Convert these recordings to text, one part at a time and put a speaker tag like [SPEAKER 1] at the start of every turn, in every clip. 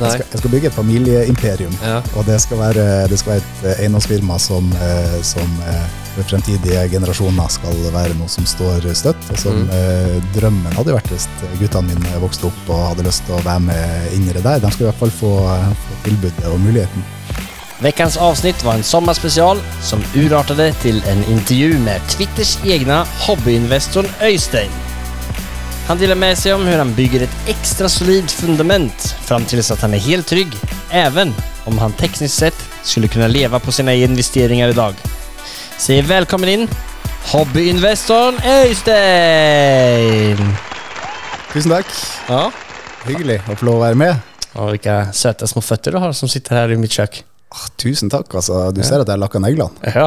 [SPEAKER 1] Jeg skal, jeg skal bygge et familieimperium.
[SPEAKER 2] Ja.
[SPEAKER 1] Og det skal være, det skal være et eh, eiendomsfirma som, eh, som eh, for fremtidige generasjoner skal være noe som står støtt. Og som
[SPEAKER 2] Mm.
[SPEAKER 1] drømmen hadde vært hvis guttene mine vokste opp og hadde lyst til å være med inn i det der. De skal i hvert fall få, få tilbudet og muligheten.
[SPEAKER 3] Veckans avsnitt var en sommarspecial som urartade till en intervju med Twitters egna hobbyinvestorn Öystein. Han delar med sig om hur han bygger ett extra solid fundament fram tills att han är helt trygg, även om han tekniskt sett skulle kunna leva på sina investeringar idag. Säg välkommen in, hobbyinvestorn Öystein!
[SPEAKER 1] Tusen takk.
[SPEAKER 3] Ja.
[SPEAKER 1] Hyggelig å få lov å være med.
[SPEAKER 3] Och vilka söta små fötter du har som sitter här i mitt kök.
[SPEAKER 1] Ah, tusen takk. Altså, du ser at jeg lakka neglene.
[SPEAKER 3] Ja.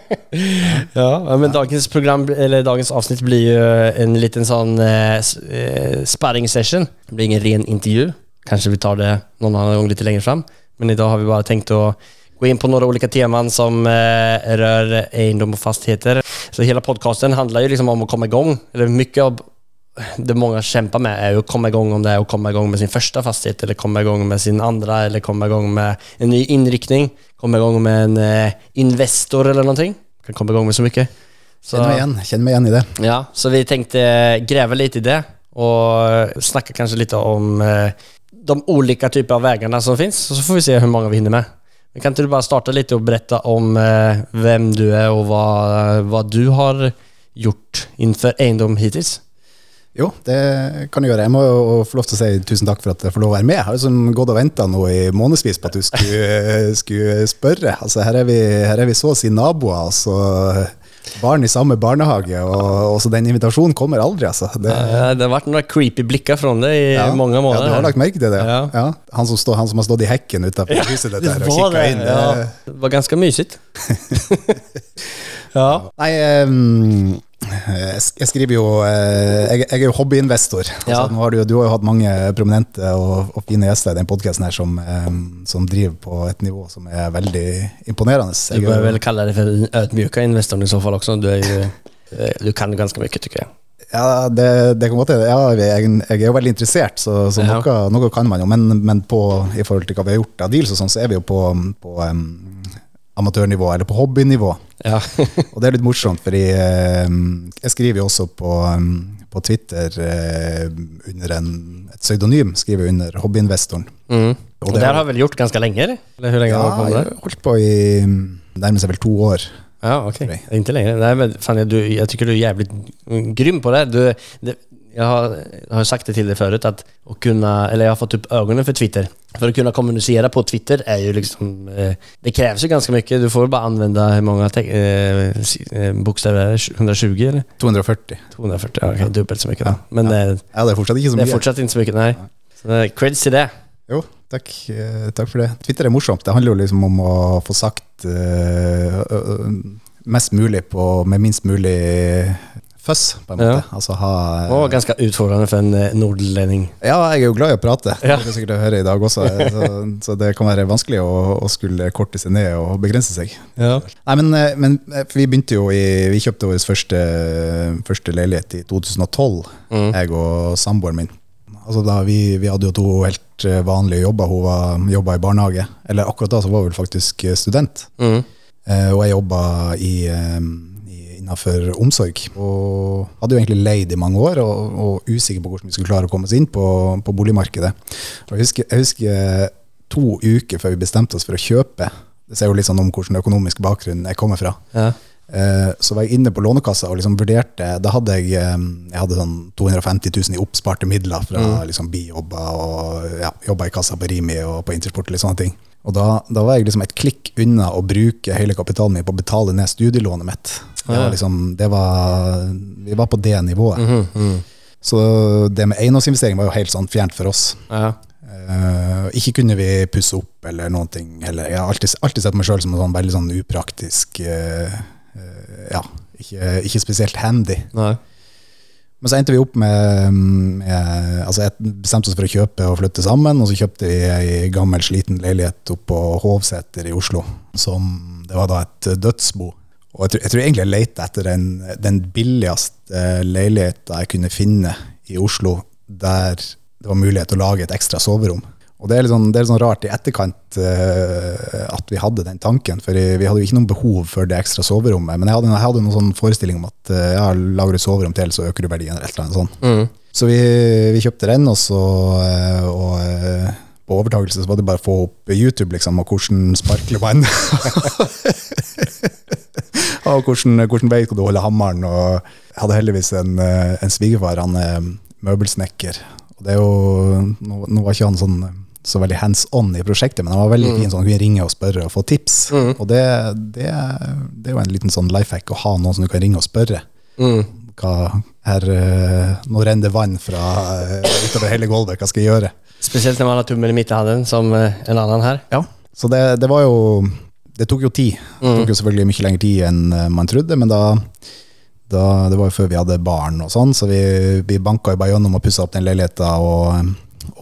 [SPEAKER 3] ja, men dagens program, eller dagens avsnitt blir jo en liten sånn eh, eh, sparring session. Det blir ingen ren intervju. Kanskje vi tar det noen annen gang litt lenger fram. Men i dag har vi bare tenkt å gå inn på noen ulike temaer som eh, rører eiendom og fastigheter. Så hele podcasten handler jo liksom om å komme i gang. Eller mye av det många kämpar med är ju att komma igång om det är att komma igång med sin första fastighet eller komma igång med sin andra eller komma igång med en ny inriktning. Komma igång med en eh, Investor eller någonting. Kan komma igång med så mycket. Så,
[SPEAKER 1] kjenn, meg igjen, kjenn meg igjen i det.
[SPEAKER 3] Ja, så vi tenkte greve litt i det og snakke kanskje litt om eh, de ulike typer av veiene som finnes, og så får vi se hvor mange vi hinner med. Men kan ikke du bare starte litt og berette om eh, hvem du er, og hva, hva du har gjort innenfor egendom hittills?
[SPEAKER 1] Jo, det kan du gjøre. Jeg må jo få lov til å si tusen takk for at jeg får lov å være med. Jeg har liksom gått og venta nå i månedsvis på at du skulle, skulle spørre. Altså, her, er vi, her er vi så å si naboer, altså barn i samme barnehage, og, så den invitasjonen kommer aldri, altså. Det,
[SPEAKER 3] Ja, det har vært noen creepy blikker fra det i
[SPEAKER 1] ja.
[SPEAKER 3] mange måneder.
[SPEAKER 1] Ja, du har lagt merke til det?
[SPEAKER 3] Ja.
[SPEAKER 1] Han, som stod, han som har stått i hekken utenfor huset ditt og kikka inn.
[SPEAKER 3] ja.
[SPEAKER 1] det-
[SPEAKER 3] var ganske mysigt. ja.
[SPEAKER 1] Nei, ehm, jeg skriver jo eh, Jeg, er jo hobbyinvestor. Altså,
[SPEAKER 3] Ja.
[SPEAKER 1] nå har du, du har jo hatt mange prominente og, og fine gjester i den podkasten her som, ehm, som driver på et nivå som er veldig imponerende. Jeg,
[SPEAKER 3] du
[SPEAKER 1] bør vel
[SPEAKER 3] kalle deg for ødmyka ödmjuka i så fall også. Du, eh, du kan ganske mye, tykker jeg.
[SPEAKER 1] ja, det, det kan godt hende. Ja, jeg, jeg er jo veldig interessert, så, så
[SPEAKER 3] Ja.
[SPEAKER 1] noe, noe kan man jo. Men, men på, i forhold til hva vi har gjort av deals og sånn, så er vi jo på, på ehm, amatørnivå, eller på hobbynivå.
[SPEAKER 3] Ja.
[SPEAKER 1] Og det er litt morsomt, fordi eh, jeg skriver jo også på, um, på Twitter eh, under en, et pseudonym, skriver under hobbyinvestoren.
[SPEAKER 3] Mm.
[SPEAKER 1] Og,
[SPEAKER 3] Och
[SPEAKER 1] det har-
[SPEAKER 3] vel väl gjort ganske lenge, eller? Eller hur länge har du
[SPEAKER 1] Ja, jeg har holdt på i Nærmest nærmer seg vel to år.
[SPEAKER 3] Ja, ok.
[SPEAKER 1] Inntil
[SPEAKER 3] Inte Nei, Nej, men fan, Jeg du, tycker du er jävligt mm, grym på det. Du, det jag, har, har sagt det till dig förut att att kunna, eller jag har fått upp ögonen för Twitter. För att kunna kommunicera på Twitter är ju liksom, eh, det krävs ju ganska mycket. Du får bara använda hur många eh, eh, bokstäver är det? 120 eller?
[SPEAKER 1] 240.
[SPEAKER 3] 240, ja, okej, dubbelt så mycket då.
[SPEAKER 1] Ja,
[SPEAKER 3] Men ja.
[SPEAKER 1] Ja, det er fortsatt ikke så
[SPEAKER 3] det
[SPEAKER 1] mye.
[SPEAKER 3] är fortsatt inte så mycket, nej. Så eh, creds till det.
[SPEAKER 1] Jo, takk, eh, takk for det. Twitter er morsomt. Det handler jo liksom om å få sagt uh, ø- mest mulig på, med minst mulig føss, på en måte.
[SPEAKER 3] Ja.
[SPEAKER 1] Altså ha
[SPEAKER 3] og ganske utfordrende for en nordlending.
[SPEAKER 1] Ja, jeg er jo glad i å prate.
[SPEAKER 3] Ja.
[SPEAKER 1] Det er sikkert å høre i dag også. Så, så det kan være vanskelig å, å skulle korte seg ned og begrense seg.
[SPEAKER 3] Ja.
[SPEAKER 1] Nei, men, eh, men eh, vi begynte jo i Vi kjøpte vår første, første leilighet i 2012,
[SPEAKER 3] Mm.
[SPEAKER 1] jeg og samboeren min. Altså da vi, vi hadde jo to helt eh, vanlige jobber. Hun var, jobba i barnehage. Eller akkurat da så var hun faktisk eh, student.
[SPEAKER 3] Mm.
[SPEAKER 1] Eh, og jeg jobba i, eh, i, innenfor omsorg. Og hadde jo egentlig leid i mange år, og, og usikker på hvordan vi skulle klare å komme oss inn på, på boligmarkedet. Og jeg husker, jeg husker to uker før vi bestemte oss for å kjøpe. Det sier jo litt sånn om hvilken økonomisk bakgrunn jeg kommer fra.
[SPEAKER 3] Ja.
[SPEAKER 1] Eh, Så var jeg inne på Lånekassa og liksom vurderte Da hadde jeg, eh, jeg hadde sånn 250 000 i oppsparte midler fra liksom bijobber og ja, jobba i kassa på Rimi og på Intersport litt sånne ting. Og da, da var jeg liksom et klikk unna å bruke hele kapitalen min på å betale ned studielånet mitt. Det var liksom, det var, vi var på det nivået.
[SPEAKER 3] Mm.
[SPEAKER 1] Så det med eiendomsinvestering var jo helt sånn fjernt for oss.
[SPEAKER 3] Ja.
[SPEAKER 1] Uh, ikke kunne vi pusse opp eller noen ting heller. Jeg har alltid, alltid sett meg sjøl som en sånn veldig sånn upraktisk uh, uh, Ja, ikke, ikke spesielt handy.
[SPEAKER 3] Nei.
[SPEAKER 1] Men så endte vi opp med, med Altså, jeg bestemte oss for å kjøpe og flytte sammen, og så kjøpte vi ei gammel, sliten leilighet oppe på Hovseter i Oslo. Som Det var da et dødsbo. Og jeg tror, jeg tror egentlig jeg lette etter den, den billigste leiligheta jeg kunne finne i Oslo, der det var mulighet til å lage et ekstra soverom. Og det er litt sånn, det er litt sånn rart i etterkant uh, at vi hadde den tanken, for vi hadde jo ikke noe behov for det ekstra soverommet. Men jeg hadde, jeg hadde noen sånn forestilling om at uh, ja, lager du soverom til, så øker du verdien, eller et eller annet sånt.
[SPEAKER 3] Mm.
[SPEAKER 1] Så vi, vi kjøpte den, og så uh, og, eh, på overtakelse så var det bare å få opp YouTube, liksom, og hvordan sparkler vann. og hvordan, hvordan vei skal du holde hammeren. Og jeg hadde heldigvis en, eh, en svigerfar, han er møbelsnekker. Og det er jo, nå, nå var ikke han sånn så veldig hands on i prosjektet, men han var veldig fin sånn, han kunne ringe og spørre og få tips. Og det, det, det er jo en liten sånn life hack å ha noen som du kan ringe og spørre.
[SPEAKER 3] Mm.
[SPEAKER 1] Hva, her, eh, nå renner det vann fra eh, utover hele gulvet, hva skal jeg gjøre?
[SPEAKER 3] Spesielt når man har tummen i midthanden, som en annen her.
[SPEAKER 1] Ja, så det, det var jo Det tok jo tid. Det tok jo selvfølgelig mye lengre tid enn eh, man trodde, men da, da Det var jo før vi hadde barn og sånn, så vi, vi banka jo bare gjennom og pussa opp den leiligheta, og,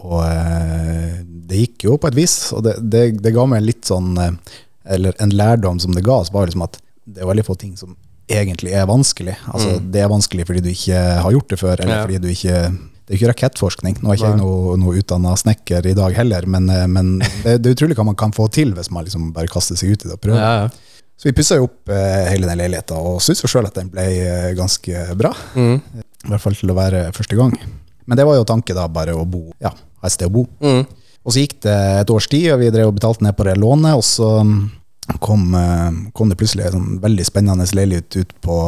[SPEAKER 1] og eh, det gikk jo på et vis. Og det, det, det ga meg litt sånn eh, Eller en lærdom som det ga oss, var liksom at det er veldig få ting som egentlig er vanskelig. Altså, Det er vanskelig fordi du ikke har gjort det før, eller
[SPEAKER 3] Ja.
[SPEAKER 1] fordi du ikke det er ikke rakettforskning. Nå er ikke jeg noe, noe utdanna snekker i dag heller, men, eh, men det, det er utrolig hva man kan få til hvis man liksom bare kaster seg ut i det og prøver.
[SPEAKER 3] Ja, ja.
[SPEAKER 1] Så vi pussa jo opp eh, hele den leiligheta, og syns jo sjøl at den ble eh, ganske bra.
[SPEAKER 3] Mm.
[SPEAKER 1] I hvert fall til å være første gang. Men det var jo tanke da, bare å bo, ja, ha et sted å bo.
[SPEAKER 3] Mm.
[SPEAKER 1] Og så gikk det et års tid, og vi drev og betalte ned på det lånet, og så mm, kom, kom det plutselig en sånn veldig spennende leilighet ut på,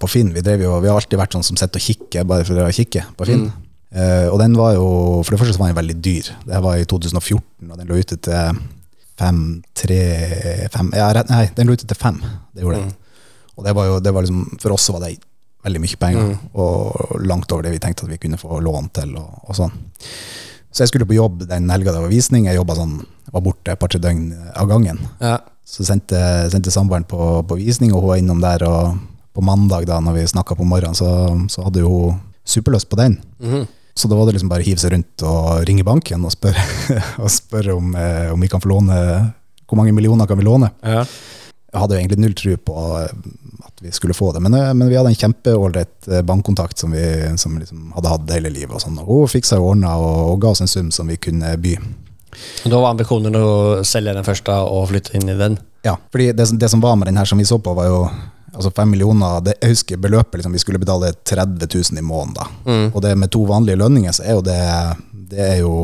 [SPEAKER 1] på Finn. Vi, drev jo, vi har alltid vært sånn som sitter og kikker, bare for å kikke på Finn. Eh, og den var jo, for det første så var den veldig dyr. Det var i 2014, og den lå ute til fem, tre, fem ja, Nei, den lå ute til fem. Det gjorde den. Og det var jo, det var liksom, for oss så var det veldig mye penger, og langt over det vi tenkte at vi kunne få lån til, og, og sånn. Så jeg skulle på jobb den helga det var visning. Jeg sånn, var borte et par-tre døgn av gangen.
[SPEAKER 3] Ja.
[SPEAKER 1] Så sendte, sendte samboeren på, på visning, og hun var innom der. Og på mandag, da når vi snakka på morgenen, så, så hadde hun superlyst på den.
[SPEAKER 3] Mhm.
[SPEAKER 1] Så da var det liksom bare å hive seg rundt og ringe banken og spørre, og spørre om, eh, om vi kan få låne Hvor mange millioner kan vi låne?
[SPEAKER 3] Ja.
[SPEAKER 1] Jeg hadde jo egentlig null tro på eh, at vi skulle få det, men, eh, men vi hadde en kjempeålreit bankkontakt som vi som liksom hadde hatt hele livet. Og sånn, og hun fiksa og ordna og, og ga oss en sum som vi kunne by.
[SPEAKER 3] Da var ambisjonen å selge den første og flytte inn i den.
[SPEAKER 1] Ja, fordi det, det som var med den her som vi så på, var jo altså fem millioner det, Jeg husker beløpet liksom, vi skulle betale 30 000 i måneden. da.
[SPEAKER 3] Mm.
[SPEAKER 1] Og det med to vanlige lønninger, så er jo det Det er jo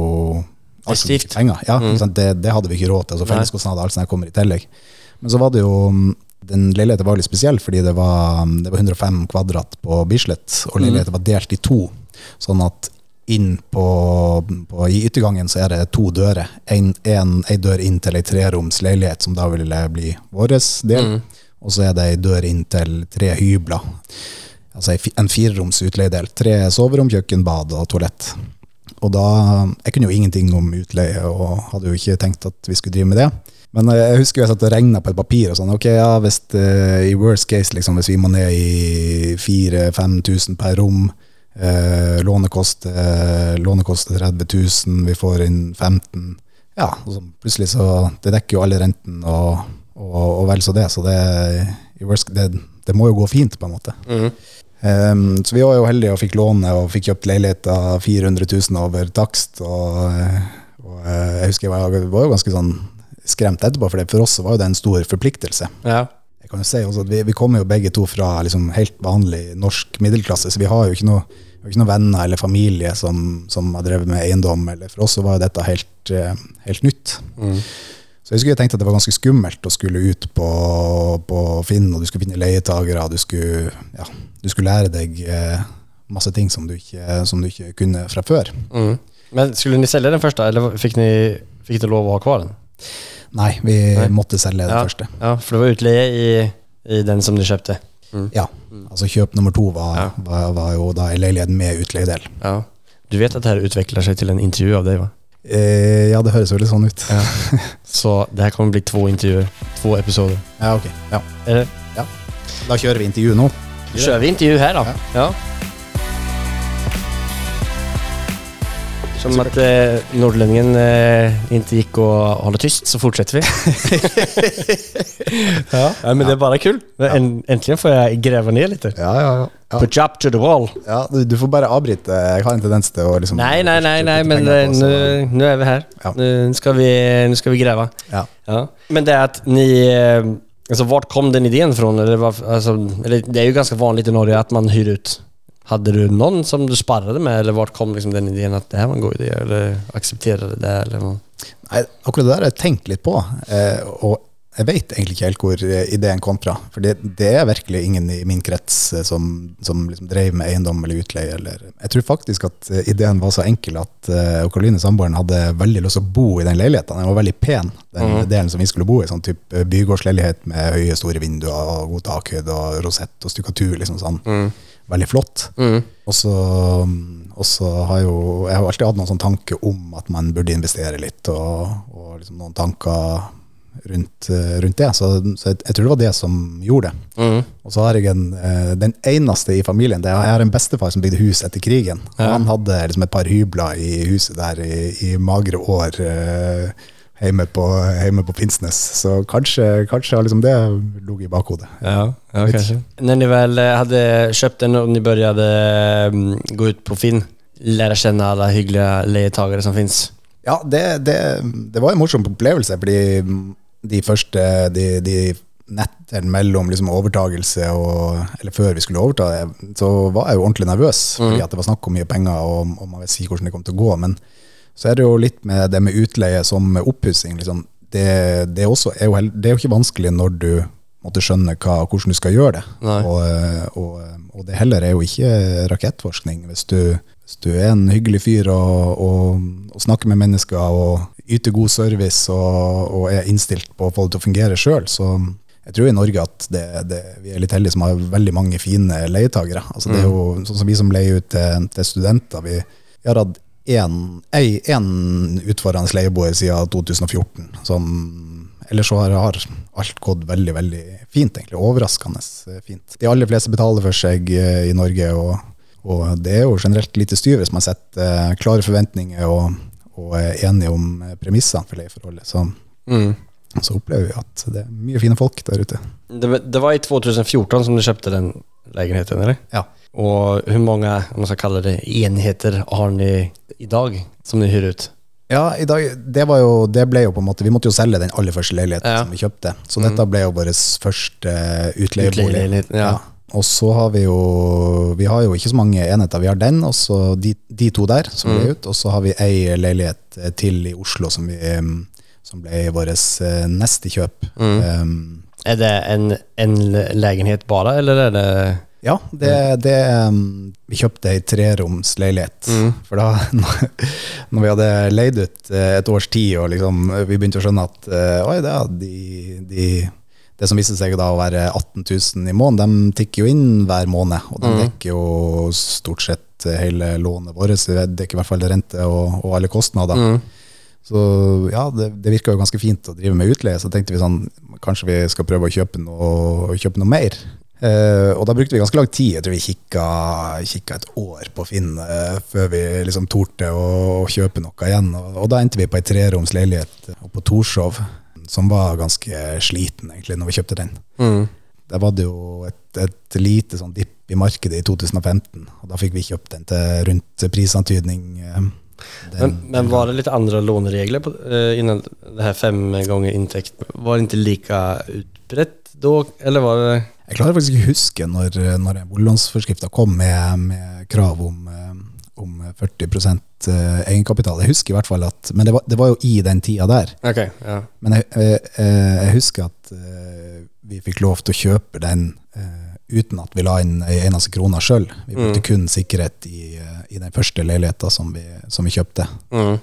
[SPEAKER 3] Det er.
[SPEAKER 1] Ja, mm. Det, det hadde vi ikke råd til. altså Felleskostnader alt sånt kommer i tillegg. Men så var det jo Den leiligheten var litt spesiell, fordi det var, det var 105 kvadrat på Bislett, og leiligheten var delt i to. Sånn at inn på, på I yttergangen så er det to dører. En, en, en dør inn til ei treroms leilighet, som da ville bli vår del. Og så er det ei dør inn til tre hybler. Altså en fireroms utleiedel. Tre soverom, kjøkken, bad og toalett. Og da, Jeg kunne jo ingenting om utleie, og hadde jo ikke tenkt at vi skulle drive med det. Men eh, jeg husker jeg satt og regna på et papir. og sånn, ok, ja, hvis eh, I worst case, liksom, hvis vi må ned i 4000-5000 per rom, eh, lånekost, koster lånekost 30 000, vi får inn 15 Ja, og så plutselig så Det dekker jo alle renten og, og, og vel så det. Så det, det, det må jo gå fint, på en måte. Um, så vi var jo heldige og fikk låne og fikk kjøpt leiligheter 400 000 over takst. Og, og eh, jeg husker jeg var, var jo ganske sånn skremt etterpå, for det, for oss var jo det en stor forpliktelse.
[SPEAKER 3] Ja.
[SPEAKER 1] Jeg kan jo si også at Vi, vi kommer jo begge to fra liksom helt vanlig norsk middelklasse, så vi har jo ikke noe, ikke noen venner eller familie som, som har drevet med eiendom. Eller for oss så var jo dette helt, eh, helt nytt. Så jeg husker jeg tenkte at det var ganske skummelt å skulle ut på, på Finn, og du skulle finne leietagere, du skulle, ja, du skulle lære deg eh, masse ting som du, ikke, som du ikke kunne fra før.
[SPEAKER 3] Mm. Men skulle ni selge den första eller fikk ni, fick lov å ha kvar den?
[SPEAKER 1] Nei, vi
[SPEAKER 3] Nei.
[SPEAKER 1] måtte selge den
[SPEAKER 3] ja.
[SPEAKER 1] første.
[SPEAKER 3] Ja, For det var utleie i, i den som de kjøpte? Mm.
[SPEAKER 1] Ja, altså kjøp nummer to var,
[SPEAKER 3] Ja.
[SPEAKER 1] var, var jo da i leilighet med utleiedel.
[SPEAKER 3] Ja. Du vet at dette utvikler seg til en intervju av deg, va?
[SPEAKER 1] Eh, ja, det høres jo litt sånn ut. Ja,
[SPEAKER 3] Så det her kommer bli to intervjuer. To episoder.
[SPEAKER 1] Ja, ok. Ja.
[SPEAKER 3] Eller?
[SPEAKER 1] Da kjører vi intervju nå.
[SPEAKER 3] Kjører vi intervju her, da. Ja. Som at eh, nordlendingen eh, ikke gikk og hålla tyst så fortsetter vi. ja. ja, men det er bare kul. En, endelig får jeg grave ned litt.
[SPEAKER 1] Ja, ja, ja. ja.
[SPEAKER 3] Put up to the wall.
[SPEAKER 1] ja du, du får bare avbryte. Jeg har en tendens til å liksom
[SPEAKER 3] Nei, nei, nei, nei men
[SPEAKER 1] nå
[SPEAKER 3] eh, nu är vi her.
[SPEAKER 1] Ja.
[SPEAKER 3] skal ska vi, nu vi grave.
[SPEAKER 1] Ja.
[SPEAKER 3] Ja. Men det er at ni... eh, Alltså vart kom den ideen fra? Eller, altså, eller det er jo ganske vanlig i Norge at man hyrer ut. Hade du noen som du sparret med eller hvor kom liksom den ideen at det här var en god idé? Eller accepterade det? Eller?
[SPEAKER 1] Nei, akkurat det der har jeg tenkt litt på. Eh, og jeg vet egentlig ikke helt hvor eh, ideen kom fra. For det, det er virkelig ingen i min krets eh, som, som liksom drev med eiendom eller utleie. Eller. Jeg tror faktisk at eh, ideen var så enkel at uh, Karoline samboeren hadde veldig lyst til å bo i den leiligheten. Den var veldig pen, den delen som vi skulle bo i. Sånn type bygårdsleilighet med høye, store vinduer og god takhøyde og rosett og stukkatur. liksom sånn. Veldig flott. Og så, og så har jo Jeg har alltid hatt noen sånn tanke om at man burde investere litt, og, og liksom noen tanker rundt, eh, rundt det. Så, så jeg, jeg tror det var det som gjorde det. Og så har jeg en, eh, den eneste i familien det Jeg har en bestefar som bygde hus etter krigen. Ja. Han hadde liksom et par hybler i huset der i, i magre år eh, hjemme, på, hjemme på Finnsnes. Så kanskje, kanskje har liksom det ligget i bakhodet.
[SPEAKER 3] Ja, ja Når När vel hadde kjøpt hade köpt den og ni började mm, gå ut på Finn, lære kjenne alle hyggelige leietagere som fins?
[SPEAKER 1] Ja, det, det, det var en morsom opplevelse, fordi de første de, de nettene mellom liksom overtagelse og Eller før vi skulle overta det, så var jeg jo ordentlig nervøs, fordi at det var snakk om mye penger, og, og man vet ikke hvordan det kom til å gå. Men så er det jo litt med det med utleie som oppussing. Liksom. Det, det, er jo, det er jo ikke vanskelig når du måtte skjønne hva, hvordan du skal gjøre det. Og, og, og det heller er jo ikke rakettforskning. Hvis du, hvis du er en hyggelig fyr og, og, snakker med mennesker og yter god service og, og er innstilt på å få det til å fungere sjøl, så jeg tror i Norge at det, det, vi er litt heldige som har veldig mange fine leietagere. Altså det er jo sånn som vi som leier ut til, til studenter. Vi, vi har hatt én utfordrende leieboer siden 2014. Som, ellers så har, har alt gått veldig veldig fint, egentlig. Overraskende eh, fint. De aller fleste betaler for seg eh, i Norge, og, og det er jo generelt lite styr hvis man setter eh, klare forventninger og, og er enige om premissene for leieforholdet. Så, så opplever vi at det er mye fine folk der ute.
[SPEAKER 3] Det, det var i 2014 som du kjøpte den leiligheten, eller?
[SPEAKER 1] Ja.
[SPEAKER 3] Og hvor mange om man skal kalle det, enheter har ni dag som dere hyrer ut?
[SPEAKER 1] Ja, i dag, det, var jo, det ble jo på en måte Vi måtte jo selge den aller første leiligheten
[SPEAKER 3] Ja.
[SPEAKER 1] som vi kjøpte. Så dette ble jo vår første utleiebolig.
[SPEAKER 3] Ja. ja.
[SPEAKER 1] Og så har vi jo Vi har jo ikke så mange enheter. Vi har den, og så de, de to der som
[SPEAKER 3] Mm.
[SPEAKER 1] ble ut. Og så har vi ei leilighet til i Oslo som, vi, em, som ble vårt neste kjøp.
[SPEAKER 3] Mm.
[SPEAKER 1] Um,
[SPEAKER 3] er det en, en lägenhet bare, eller er det...
[SPEAKER 1] Ja, det, det em, Vi kjøpte ei treroms leilighet.
[SPEAKER 3] Mm.
[SPEAKER 1] For da, når vi hadde leid ut eh, et års tid, og liksom, vi begynte å skjønne at eh, oi, det, de, de, det som viste seg da å være 18 000 i måneden, de tikker jo inn hver måned. Og de
[SPEAKER 3] Mm.
[SPEAKER 1] dekker jo stort sett hele lånet vårt. Det dekker i hvert fall rente og, og alle kostnader.
[SPEAKER 3] Mm.
[SPEAKER 1] Så ja, det, det virka jo ganske fint å drive med utleie. Så tenkte vi sånn, kanskje vi skal prøve å kjøpe noe, kjøpe noe mer. Eh, og da brukte vi ganske lang tid. Jeg tror vi kikka, kikka et år på Finn eh, før vi liksom torde å, å kjøpe noe igjen. Og, og da endte vi på ei treroms leilighet på Torshov, som var ganske sliten egentlig når vi kjøpte den.
[SPEAKER 3] Mm.
[SPEAKER 1] Der var det jo et, et lite sånn dipp i markedet i 2015, og da fikk vi kjøpt den til rundt prisantydning. eh,
[SPEAKER 3] Men, men var det lite andra låneregler på, eh, innan det här fem gånger intäkt? Var det inte lika utbrett då? Eller var det...
[SPEAKER 1] Jeg klarer faktisk ikke huske når, når boliglånsforskrifta kom med, med krav om, eh, om 40 eh, egenkapital. Jeg husker i hvert fall at Men det var, det var jo i den tida der.
[SPEAKER 3] Okay, ja.
[SPEAKER 1] Men jeg, jeg, jeg husker at eh, vi fikk lov til å kjøpe den eh, uten at vi la inn ei eneste krone sjøl. Vi brukte kun sikkerhet i, eh, i den første leiligheta som, vi- som vi kjøpte.
[SPEAKER 3] Mm.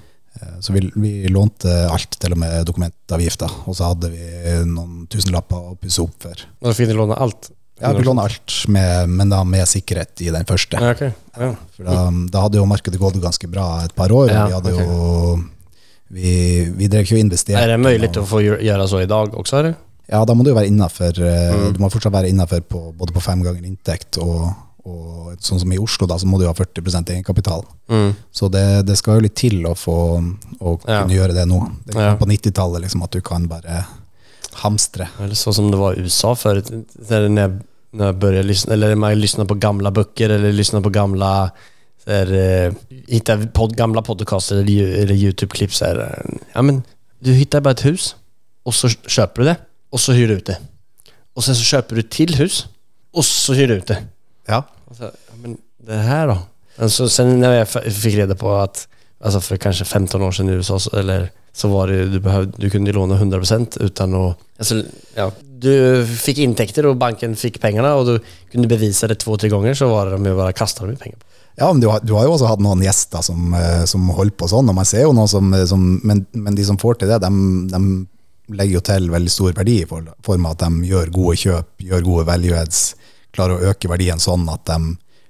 [SPEAKER 1] Eh, Så vi, vi lånte alt, til og med dokumentavgifta. Og så hadde vi noen tusenlapper å pusse opp for.
[SPEAKER 3] Så fick ni låna alt?
[SPEAKER 1] Ja, vi låner alt, med, men da med sikkerhet i den første.
[SPEAKER 3] Ja, okay. Ja.
[SPEAKER 1] For da, da hadde jo markedet gått ganske bra et par år.
[SPEAKER 3] Ja,
[SPEAKER 1] vi hadde
[SPEAKER 3] okay.
[SPEAKER 1] jo Vi, vi drev ikke og investerte.
[SPEAKER 3] Er det mulig
[SPEAKER 1] å
[SPEAKER 3] att få gjøre så i dag også? Eller?
[SPEAKER 1] Ja, da må du jo være innafor
[SPEAKER 3] Mm.
[SPEAKER 1] Du må fortsatt være innafor på, både på fem ganger inntekt og, og sånn som i Oslo, da, så må du ha 40% egenkapital.
[SPEAKER 3] Mm.
[SPEAKER 1] Så det, det skal jo litt til å få å
[SPEAKER 3] Ja.
[SPEAKER 1] kunne gjøre det nå. Det er
[SPEAKER 3] Ja.
[SPEAKER 1] på 90-tallet liksom, at du kan bare hamstre.
[SPEAKER 3] Eller så som det var i USA før. Når jeg, når jeg började lyssna, eller man lyssnar på gamla böcker eller lyssnar på gamla så här, eh, pod, gamla podcaster eller, eller YouTube-klipp eh, Ja men, du hittar bare et hus og så kjøper du det och så hyr du ut det. Og sen så kjøper du til hus og så hyr du ut det.
[SPEAKER 1] Ja.
[SPEAKER 3] Så, ja, men det her, da? Men så sen när jeg fikk fick reda på at altså for kanskje 15 år siden i USA, så, eller så var det du, behövde, du kunde låna 100% utan att, alltså, ja, du fikk inntekter og banken fikk pengene og du kunne bevise det to-tre ganger, så var det med å bara kastade dem i penger.
[SPEAKER 1] Ja, men du har, du har jo også hatt noen gjester som, eh, som holder på sånn, og man ser jo noen som, eh, som men, men de som får til det, de, de legger jo til veldig stor verdi i for- form av at de gjør gode kjøp, gjør gode values, klarer å øke verdien sånn at de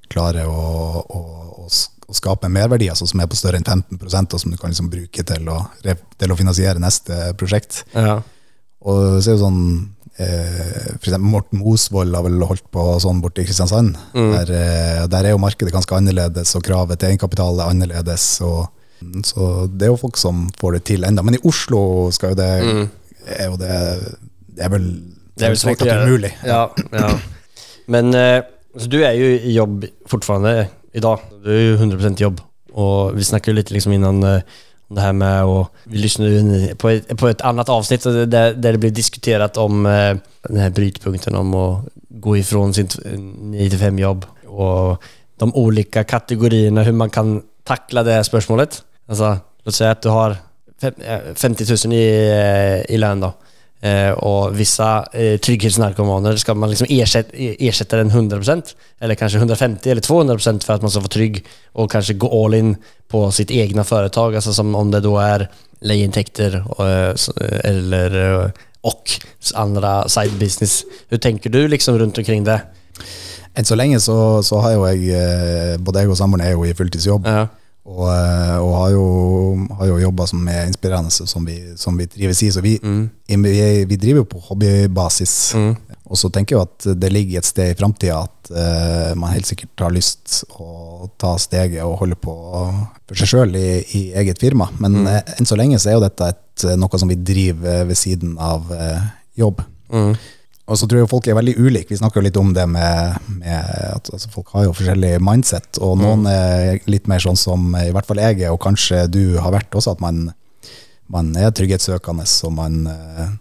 [SPEAKER 1] klarer å, å, å, å skape en merverdi altså som er på større enn 15 og som du kan liksom bruke til å, til å finansiere neste prosjekt.
[SPEAKER 3] Ja.
[SPEAKER 1] Og så er jo sånn eh, For eksempel Morten Mosvold har vel holdt på sånn borte i Kristiansand. Der, eh, der er jo markedet ganske annerledes, og kravet til egenkapital er annerledes. Og, så det er jo folk som får det til enda. Men i Oslo skal jo det er jo det Det er vel
[SPEAKER 3] Det
[SPEAKER 1] er
[SPEAKER 3] svårt att
[SPEAKER 1] tatt
[SPEAKER 3] göra.
[SPEAKER 1] umulig.
[SPEAKER 3] Ja, ja. Men eh, så du er jo i jobb fortfarande dag. Du er jo 100% jobb. Og vi snakket jo litt liksom innan eh, om det här med och vi lyssnade på ett, på ett annat avsnitt där, där det blev diskuterat om eh, den här brytpunkten om å gå ifrån sitt 9-5 jobb og de olika kategorierna, hur man kan tackla det här spörsmålet. Alltså, låt säga att du har 50 000 i, eh, i lønn, da. Eh, og vissa eh, trygghetsnarkomaner skal man liksom ersätta, ersette, den 100% eller kanskje 150 eller 200% at att man skal få trygg og kanskje gå all in på sitt egne företag. altså som om det da er lejintäkter och, eh, s- eh, eller og andre andra side business. Hvordan tenker du liksom rundt omkring det?
[SPEAKER 1] Enn så lenge så, så har jo jeg Både jeg og samboeren er jo i fulltidsjobb.
[SPEAKER 3] Ja.
[SPEAKER 1] Og, eh, og har jo, har jo jobber som er inspirerende, som vi, som vi trives i. Så vi, vi, vi driver jo på hobbybasis. Og så tenker jeg at det ligger et sted i framtida at uh, man helt sikkert har lyst å ta steget og holde på for seg sjøl i, i eget firma. Men eh, enn så lenge så er jo dette et, noe som vi driver ved siden av uh, jobb. Og så tror jeg folk er veldig ulike. Vi snakker jo litt om det med, med at altså, folk har jo forskjellig mindset, og noen er litt mer sånn som i hvert fall jeg er, og kanskje du har vært også, at man, man er trygghetssøkende, og man eh,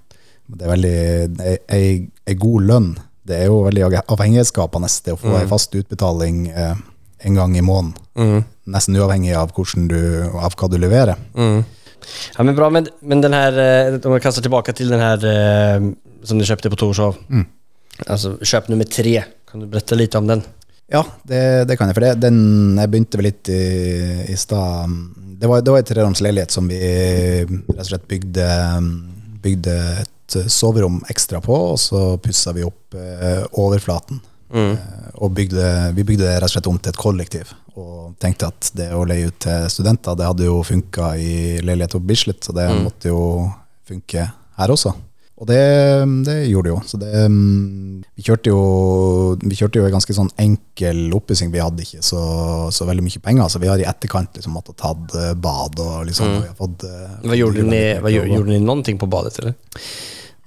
[SPEAKER 1] Det er veldig Ei, ei god lønn, det er jo veldig avhengighetsskapende, det å få ei fast utbetaling eh, en gang i måneden. Nesten uavhengig av, du, av hva du leverer.
[SPEAKER 3] Ja men bra, men, men den här, eh, om jag kastar tillbaka till den här eh, som du köpte på Torshov. Altså kjøp nummer tre. Kan du brette litt om den?
[SPEAKER 1] Ja, det, det kan jeg. For det, den, jeg begynte vel litt i, i stad. Det var, det var en treromsleilighet som vi rett og slett bygde, bygde et soverom ekstra på, og så pussa vi opp eh, overflaten. Mm. og bygde, vi bygde det rett og slett om til et kollektiv. Og tenkte at det å leie ut til studenter, det hadde jo funka i leilighet på Bislett, så det måtte jo funke her også. Og det, det gjorde det jo. Så det, mm, vi, kjørte jo vi kjørte jo en ganske sånn enkel oppussing. Vi hadde ikke så, så veldig mye penger, så vi har i etterkant liksom måttet tatt eh, bad og liksom vi har fått,
[SPEAKER 3] Hva gjorde
[SPEAKER 1] dere
[SPEAKER 3] ni,
[SPEAKER 1] ting
[SPEAKER 3] vad,
[SPEAKER 1] på-
[SPEAKER 3] gjorde ni någonting på badet eller?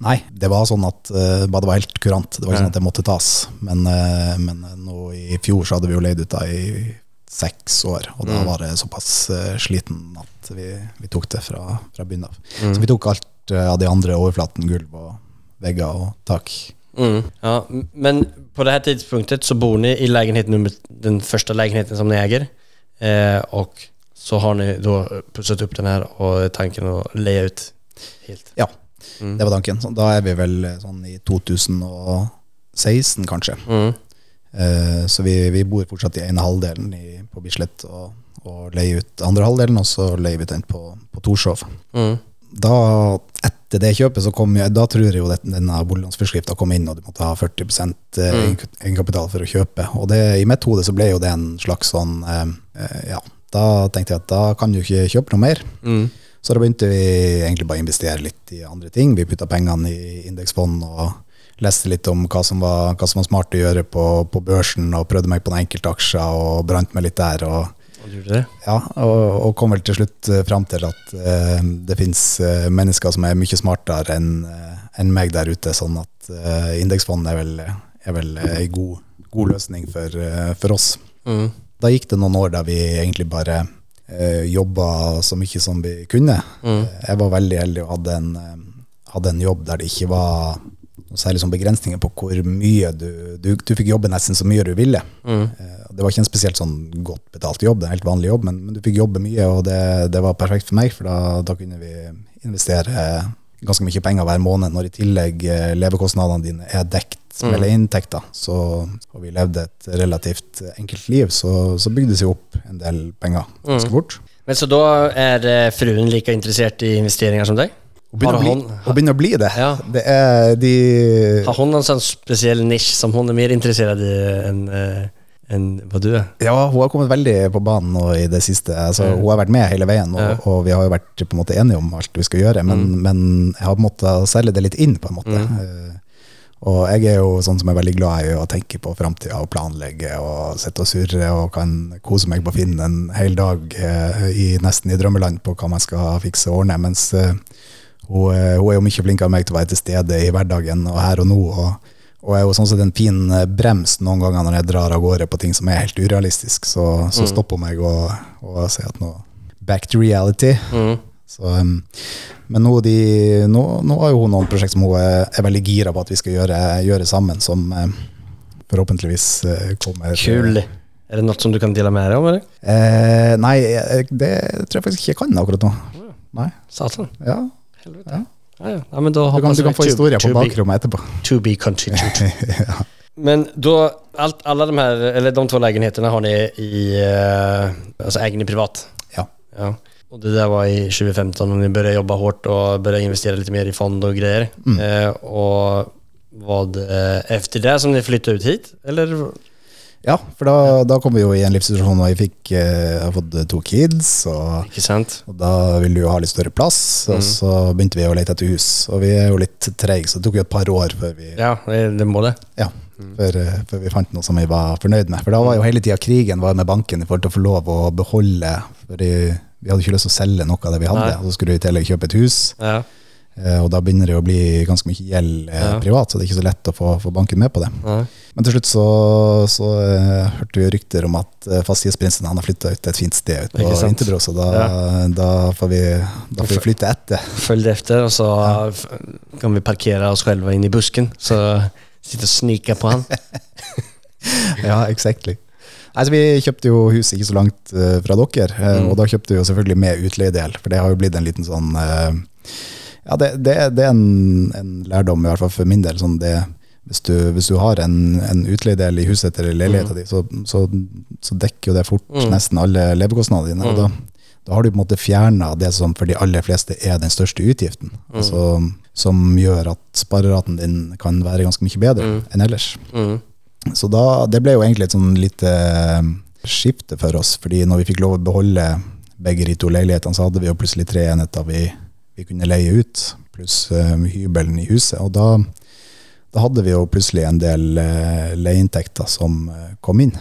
[SPEAKER 1] Nei, det var sånn at uh, badet var helt kurant. Det var ikke sånn at det måtte tas. Men, uh, men nå i fjor så hadde vi jo leid ut da i seks år, og da var det såpass uh, sliten at vi, vi tok det fra, fra begynnelsen av. Så vi tok alt eh, av de andre overflaten, gulv og vegger og tak.
[SPEAKER 3] Mm. Ja, men på det her tidspunktet så bor ni i nummer, den første leiligheten som ni eier. Eh, og så har ni da pussat opp den her og tanken å leie ut helt.
[SPEAKER 1] Ja, det var tanken. Så da er vi vel eh, sånn i 2016, kanskje.
[SPEAKER 3] Mm.
[SPEAKER 1] Eh, Så vi, vi bor fortsatt i ene halvdelen i, på Bislett og, og leier ut andre halvdelen, og så leier vi den på, på Torshov.
[SPEAKER 3] Mm.
[SPEAKER 1] Da, etter det kjøpet, så kom jeg, da tror jeg jo denne boliglånsforskrifta kom inn, og du måtte ha 40 eh, egen- egenkapital for å kjøpe. Og det, i mitt hode så ble jo det en slags sånn eh, eh, Ja, da tenkte jeg at da kan du ikke kjøpe noe mer.
[SPEAKER 3] Mm.
[SPEAKER 1] Så da begynte vi egentlig bare å investere litt i andre ting. Vi putta pengene i indeksfond og leste litt om hva som var, hva som var smart å gjøre på, på børsen, og prøvde meg på noen enkeltaksjer og brant meg litt der. og Ja, og, og kom vel til slutt eh, fram til at eh, det fins eh, mennesker som er mye smartere enn enn meg der ute, sånn at indeksfond er vel, er vel ei god, god løsning for, for oss.
[SPEAKER 3] Mm.
[SPEAKER 1] Da gikk det noen år der vi egentlig bare eh, jobba så mye som vi kunne.
[SPEAKER 3] Mm.
[SPEAKER 1] Jeg var veldig heldig og hadde en, hadde en jobb der det ikke var særlig sånn begrensninger på hvor mye du, du Du fikk jobbe nesten så mye du ville.
[SPEAKER 3] Mm.
[SPEAKER 1] Eh, Det var ikke en spesielt sånn godt betalt jobb, det er en helt vanlig jobb, men, men du fikk jobbe mye, og det, det var perfekt for meg, for da, da kunne vi investere ganske mye penger hver måned, når i tillegg eh, levekostnadene dine er dekt med
[SPEAKER 3] Mm.
[SPEAKER 1] inntekter. Så, og vi levde et relativt enkelt liv, så, så bygde det seg opp en del penger ganske
[SPEAKER 3] Mm.
[SPEAKER 1] fort.
[SPEAKER 3] Men så da er eh, fruen like interessert i investeringer som deg?
[SPEAKER 1] Og begynner,
[SPEAKER 3] Har
[SPEAKER 1] å bli, og begynner å bli det.
[SPEAKER 3] Ja.
[SPEAKER 1] Det er de
[SPEAKER 3] Har hun en sånn spesiell nisj som hun er mer interessert i enn eh, enn hva du er?
[SPEAKER 1] Ja, hun har kommet veldig på banen nå i det siste. Altså,
[SPEAKER 3] Mm.
[SPEAKER 1] Hun har vært med hele veien, og,
[SPEAKER 3] Ja.
[SPEAKER 1] og vi har jo vært på en måte enige om alt vi skal gjøre, men,
[SPEAKER 3] Mm.
[SPEAKER 1] men jeg har måttet selge det litt inn, på en måte.
[SPEAKER 3] Mm.
[SPEAKER 1] Eh, Og jeg er jo sånn som er veldig glad i å tenke på framtida og planlegge og sitte og surre og kan kose meg på Finn en hel dag eh, i, nesten i drømmeland på hva man skal fikse og ordne, mens hun, eh, hun er jo mye flinkere enn meg til å være til stede i hverdagen og her og nå. og og er jo sånn sett en fin eh, brems noen ganger når jeg drar av gårde på ting som er helt urealistisk. Så, så
[SPEAKER 3] Mm.
[SPEAKER 1] stopper hun meg og, og sier at nå back to reality.
[SPEAKER 3] Mm.
[SPEAKER 1] Så, men nå, de, nå, nå har jo hun noen prosjekt som hun er, er veldig gira på at vi skal gjøre, gjøre sammen, som forhåpentligvis eh, kommer
[SPEAKER 3] Kul. Er det noe som du kan dele med deg om? eller?
[SPEAKER 1] Eh, nei, det tror jeg faktisk ikke jeg kan akkurat nå. Nei.
[SPEAKER 3] Satan.
[SPEAKER 1] Ja,
[SPEAKER 3] Helvete.
[SPEAKER 1] Ja.
[SPEAKER 3] Ja, ja. ja, men da
[SPEAKER 1] du, kan, du kan få
[SPEAKER 3] to-
[SPEAKER 1] historier på bakrommet etterpå.
[SPEAKER 3] To be continued. Men då, allt, alla de här, eller de två lägenheterna har ni i, eh, alltså äger ni privat?
[SPEAKER 1] Ja.
[SPEAKER 3] ja. Och det där var i 2015 och ni började jobba hårt och började investera lite mer i fond och grejer.
[SPEAKER 1] Mm.
[SPEAKER 3] Eh, och vad eh, efter det som ni flyttade ut hit? Eller?
[SPEAKER 1] Ja, for da, da kom vi jo i en livssituasjon og jeg fikk eh, har fått to kids. Og, og da ville du jo ha litt større plass, og
[SPEAKER 3] Mm.
[SPEAKER 1] så begynte vi å lete etter hus. Og vi er jo litt treige, så det tok jo et par år før vi,
[SPEAKER 3] Ja, det, må det.
[SPEAKER 1] ja, før, eh, før vi fant noe som vi var fornøyd med. For da var jo hele tida krigen var med banken i forhold til å få lov å beholde Fordi vi hadde ikke lyst til å selge noe av det vi hadde,
[SPEAKER 3] Nei.
[SPEAKER 1] og så skulle vi i tillegg kjøpe et hus.
[SPEAKER 3] Ja.
[SPEAKER 1] Eh, og da begynner det å bli ganske mye gjeld eh,
[SPEAKER 3] Ja.
[SPEAKER 1] privat, så det er ikke så lett å få, få banken med på det.
[SPEAKER 3] Ja.
[SPEAKER 1] Men til slutt så, så eh, hørte vi rykter om at uh, Fastighetsprinsen han har flytta ut til et fint sted ut på
[SPEAKER 3] Interbro?
[SPEAKER 1] Vinterbro, så da, da, får vi, da får vi flytte etter.
[SPEAKER 3] Följ efter og så kan vi parkere oss själva inn i busken. Så sitter og sniker på han.
[SPEAKER 1] Ja, exactly. Altså, vi kjøpte jo hus ikke så langt uh, fra dere, uh,
[SPEAKER 3] Mm.
[SPEAKER 1] og da kjøpte vi jo selvfølgelig med utleiedel, for det har jo blitt en liten sånn eh, Ja, det, det, det er en, en lærdom, i hvert fall for min del. Sånn det, hvis, du, hvis du har en, en utleiedel i huset eller leiligheten din, så, så, så dekker jo det fort
[SPEAKER 3] Mm.
[SPEAKER 1] nesten alle levekostnadene dine. Og
[SPEAKER 3] Mm.
[SPEAKER 1] da, da har du på en måte fjerna det som for de aller fleste er den største utgiften.
[SPEAKER 3] Mm.
[SPEAKER 1] Altså, som gjør at spareraten din kan være ganske mye bedre
[SPEAKER 3] Mm.
[SPEAKER 1] enn ellers.
[SPEAKER 3] Mm.
[SPEAKER 1] Så da, det ble jo egentlig et sånn lite eh, skifte for oss, fordi når vi fikk lov å beholde begge de to leilighetene, så hadde vi jo plutselig tre enheter vi, vi kunne leie ut, pluss eh, hybelen i huset. Og da, da hadde vi jo plutselig en del uh, leieinntekter som eh, kom inn.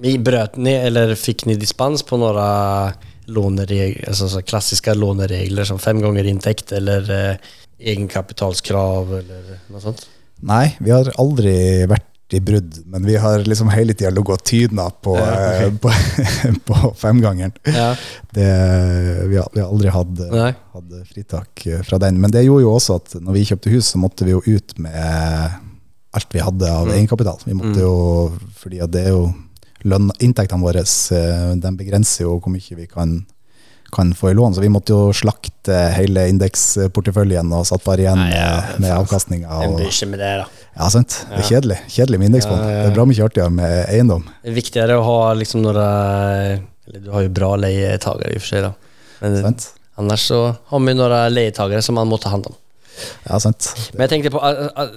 [SPEAKER 3] Vi brøt ni, eller fikk ni dispens på noen låneregler, altså så klassiska låneregler som fem ganger inntekt eller eh, egenkapitalskrav eller noe sånt?
[SPEAKER 1] Nei, vi har aldri vært i brudd, men vi har liksom hele tida ligget og tyna på,
[SPEAKER 3] Ja, ok.
[SPEAKER 1] eh, på, på femgangeren.
[SPEAKER 3] Ja.
[SPEAKER 1] Det, vi, har, vi har aldri hatt hatt, fritak eh, fra den. Men det gjorde jo også at når vi kjøpte hus, så måtte vi jo ut med alt vi hadde av
[SPEAKER 3] Mm.
[SPEAKER 1] egenkapital. Vi måtte
[SPEAKER 3] Mm.
[SPEAKER 1] jo, fordi det er jo lønn, Inntektene våre eh, den begrenser jo hvor mye vi kan, kan få i lån, så vi måtte jo slakte hele indeksporteføljen og satt bare igjen
[SPEAKER 3] Nei, ja,
[SPEAKER 1] med, med avkastninga.
[SPEAKER 3] En
[SPEAKER 1] og-
[SPEAKER 3] med det då.
[SPEAKER 1] Ja, sant. Det er kjedelig. Kjedelig med indeksfond.
[SPEAKER 3] Ja.
[SPEAKER 1] Det er bra mye artigere med eiendom.
[SPEAKER 3] Det er viktigere å ha liksom några, eller du har jo bra leietagere, i og for seg, da. Men
[SPEAKER 1] Sant?
[SPEAKER 3] annars så har vi noen leietagere som man må ta hand om.
[SPEAKER 1] Ja, sant.
[SPEAKER 3] Men jeg tenkte på,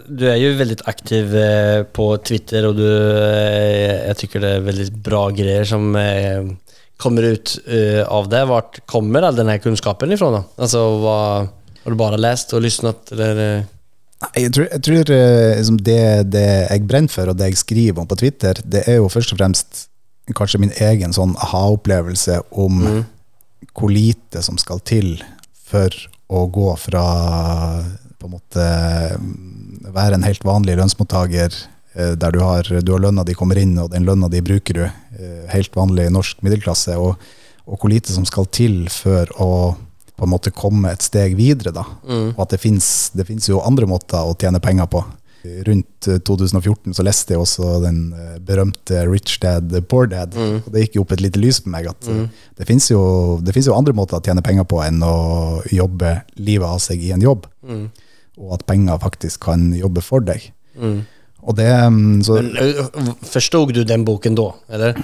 [SPEAKER 3] du er jo veldig aktiv eh, på Twitter og du, Jeg tykker det er veldig bra greier som eh, kommer ut uh, av det? Vart kommer all den här kunskapen ifrån då? Alltså, vad, har du bara läst og lyssnat eller? eh?
[SPEAKER 1] Jeg tror, jeg tror eh, liksom det, det jeg brenner for, og det jeg skriver om på Twitter, det er jo først og fremst kanskje min egen sånn aha-opplevelse om hvor lite som skal til for å gå fra på en måte mm, være en helt vanlig lønnsmottaker der du har, du har lønna di kommer inn, og den lønna di bruker du. eh, Helt vanlig norsk middelklasse. Og, og hvor lite som skal til for å på en måte komme et steg videre. da. Og at det fins jo andre måter å tjene penger på. Rundt eh, 2014 så leste jeg også den eh, berømte Rich Dad, Poor Dad. Og det gikk jo opp et lite lys på meg at mm. det fins jo, jo andre måter å tjene penger på enn å jobbe livet av seg i en jobb. Og at penger faktisk kan jobbe for deg. Og det mm, så,
[SPEAKER 3] Men, Forstod du den boken da, Eller?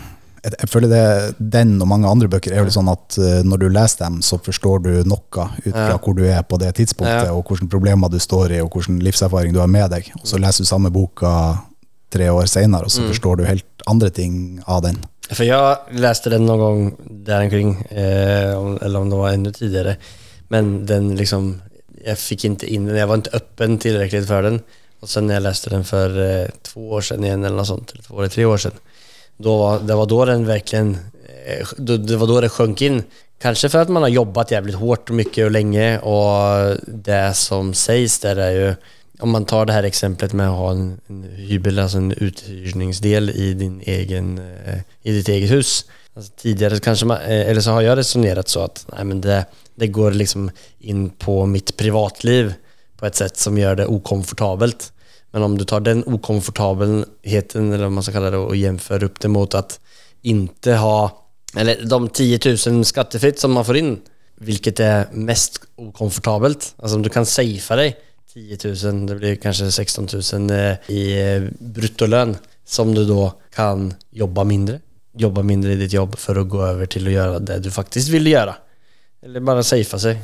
[SPEAKER 1] jeg, jeg føler det, Den og mange andre bøker er jo litt sånn at eh, når du leser dem, så forstår du noe ut fra hvor du er på det tidspunktet,
[SPEAKER 3] Ja.
[SPEAKER 1] og hvilke problemer du står i, og hvilken livserfaring du har med deg. Og så leser du samme boka tre år senere, og så forstår du helt andre ting av den.
[SPEAKER 3] For jeg leste den noen gang der omkring, eh, eller om det var enda tidligere, Men den liksom, Jeg fikk ikke inn den, jeg var ikke åpen tilrekkelig for den. Och sen när jag läste den för eh, två år sedan igen eller något sånt, eller två eller tre år sedan. Då var, det var då den verkligen, eh, då, det var då det sjönk in. Kanske för att man har jobbat jävligt hårt och mycket och länge och det som sägs där är ju om man tar det här exemplet med att ha en, en hybel, alltså en uthyrningsdel i, din egen, eh, i ditt eget hus. Alltså tidigare kanske man, eh, eller så har jag resonerat så att nej, men det, det går liksom in på mitt privatliv på ett sätt som gör det okomfortabelt. Men om du tar den okomfortabelheten, eller vad man ska kalla det, och jämför upp det mot att inte ha, eller de 10 000 skattefritt som man får in, vilket är mest okomfortabelt. Alltså om du kan safea dig 10 000, det blir kanske 16 000 eh, i eh, bruttolön som du då kan jobba mindre. Jobba mindre i ditt jobb för att gå över till att göra det du faktiskt vill göra. Eller bara safea sig.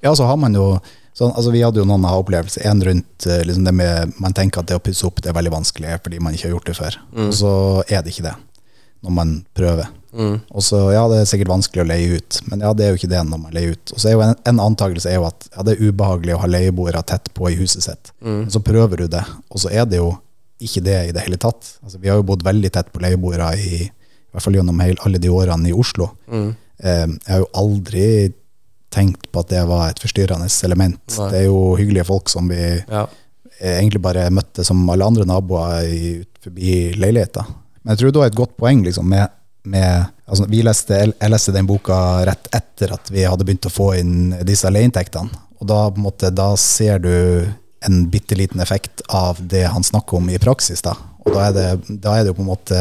[SPEAKER 1] Ja, så har man jo sånn, altså Vi hadde jo noen aha-opplevelser. En rundt eh, liksom det med Man tenker at det å pusse opp det er veldig vanskelig fordi man ikke har gjort det før. Og så er det ikke det når man prøver. Og så, ja, det er sikkert vanskelig å leie ut, men ja, det er jo ikke det når man leier ut. Og så er jo en, en antakelse er jo at ja, det er ubehagelig å ha leieboere tett på i huset sitt. Men så prøver du det, og så er det jo ikke det i det hele tatt. Altså, vi har jo bodd veldig tett på leieboere i, i hvert fall gjennom hele, alle de årene i Oslo. Eh, jeg har jo aldri tenkt på at det var et forstyrrende element.
[SPEAKER 3] Nei.
[SPEAKER 1] Det er jo hyggelige folk som vi
[SPEAKER 3] Ja.
[SPEAKER 1] egentlig bare møtte som alle andre naboer i, forbi leiligheta. Men jeg tror det var et godt poeng liksom, med, med altså, vi leste, Jeg leste den boka rett etter at vi hadde begynt å få inn disse leieinntektene. Og da, måte, da ser du en bitte liten effekt av det han snakker om i praksis. Da. Og da er det, da er det jo på en måte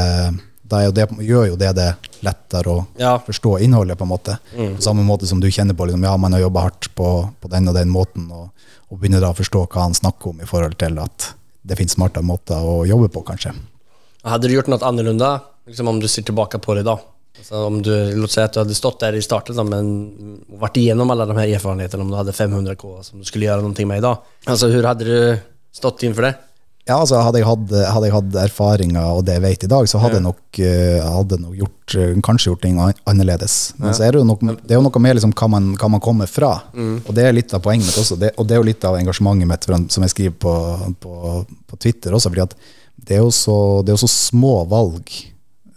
[SPEAKER 1] er jo det, gjør jo det det lettere å
[SPEAKER 3] Ja.
[SPEAKER 1] forstå innholdet, på en måte. På samme måte som du kjenner på liksom, ja, man har jobba hardt på, på den og den måten, og, og begynner da å forstå hva han snakker om i forhold til at det finnes smartere måter å jobbe på, kanskje.
[SPEAKER 3] Hadde du gjort noe annorlunda, liksom om du ser tilbake på det da? Altså, om du, låt si at du hadde stått der i starten da, men vært igjennom alle de her erfaringene, om du hadde 500k som du skulle gjøre noe med i dag. Altså, Hvordan hadde du stått inn for det?
[SPEAKER 1] Ja, altså Hadde jeg hatt, hadde jeg hatt erfaringer og det jeg vet i dag, så hadde jeg nok, eh, hadde nok gjort, eh, kanskje gjort ting annerledes. Men så er det jo nok, det er jo noe med liksom hva, man, hva man kommer fra. Og det er litt av poenget mitt også. Det, og det er jo litt av engasjementet mitt som jeg skriver på, på, på Twitter også. fordi at det er jo så, det er jo så små valg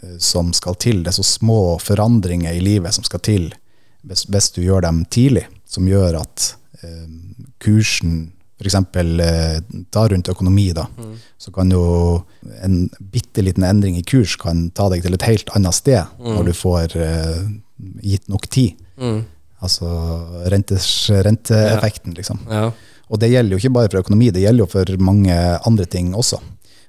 [SPEAKER 1] eh, som skal til. Det er så små forandringer i livet som skal til hvis, hvis du gjør dem tidlig, som gjør at eh, kursen f.eks. Eh, ta rundt økonomi, da, så kan jo en bitte liten endring i kurs kan ta deg til et helt annet sted når du får uh, gitt nok tid. Altså rentes, renteeffekten, liksom.
[SPEAKER 3] Ja.
[SPEAKER 1] Og det gjelder jo ikke bare for økonomi, det gjelder jo for mange andre ting også.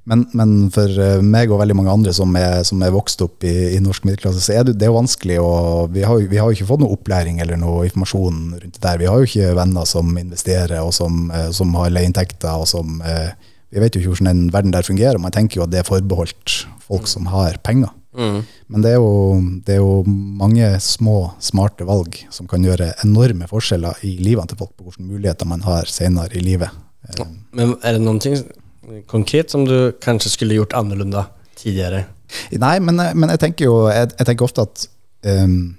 [SPEAKER 1] Men, men for eh, meg og veldig mange andre som er, som er vokst opp i, i norsk middelklasse, så er det, det er vanskelig Og vi har, vi har jo ikke fått noe opplæring eller noe informasjon rundt det der. Vi har jo ikke venner som investerer, og som, eh, som har leieinntekter, og som eh, Vi vet jo ikke hvordan den verden der fungerer, man tenker jo at det er forbeholdt folk som har penger. Men det er, jo, det er jo mange små, smarte valg som kan gjøre enorme forskjeller i livene til folk, på hvilke muligheter man har senere i livet.
[SPEAKER 3] Men er det någonting konkret som du kanskje skulle gjort annorlunda tidligere?
[SPEAKER 1] Nei, men, men jeg tenker jo jeg, jeg tenker ofte at um,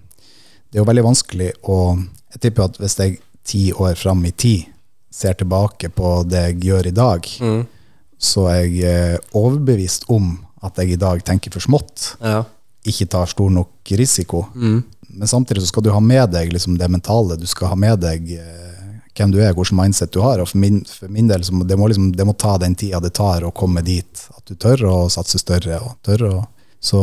[SPEAKER 1] det er jo veldig vanskelig å Jeg tipper at hvis jeg ti år fram i tid ser tilbake på det jeg gjør i dag,
[SPEAKER 3] Mm.
[SPEAKER 1] så er jeg eh, overbevist om at jeg i dag tenker for smått,
[SPEAKER 3] Ja.
[SPEAKER 1] ikke tar stor nok risiko.
[SPEAKER 3] Mm.
[SPEAKER 1] Men samtidig så skal du ha med deg liksom det mentale, du skal ha med deg eh, hvem du er, hvilken mindset du har. Og for min, for min del, det, må liksom, det må ta den tida det tar å komme dit. At du tør å satse større. og tør å, så,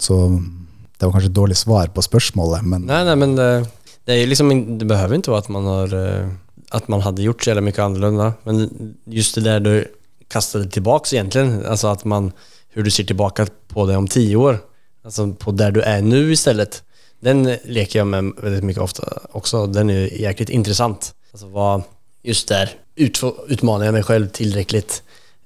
[SPEAKER 1] så det var kanskje et dårlig svar på spørsmålet, men
[SPEAKER 3] Nei, nei, men det, det liksom, det behøver ikke være at man har, at man hadde gjort så jävla mye annorlunda. Men just det der du kastet tilbake, egentlig, altså at man, hur du ser tilbake på det om ti år, altså på der du er nå i stedet, Den leker jeg med veldig mye ofte også, Den er jæklig interessant. Alltså vad, just där, ut, utmanar jag mig själv tillräckligt?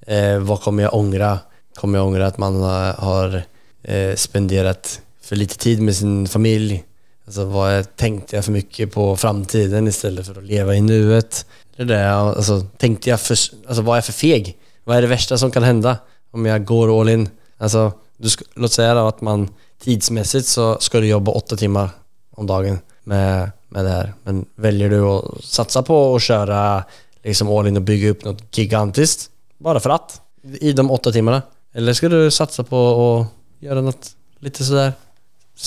[SPEAKER 3] Eh, vad kommer jag ångra? Kommer jag ångra att man eh, har eh, spenderat för lite tid med sin familj? Alltså vad tänkte jag för mycket på framtiden istället för att leva i nuet? Det där, alltså, tänkte jag för, alltså var jag för feg? Vad är det värsta som kan hända om jag går all in? Alltså, du låt säga då att man tidsmässigt så ska du jobba åtta timmar om dagen med, med det här. Men väljer du att satsa på att köra liksom all in och bygga upp något gigantiskt bara för att i de åtta timmarna? Eller ska du satsa på att göra något lite sådär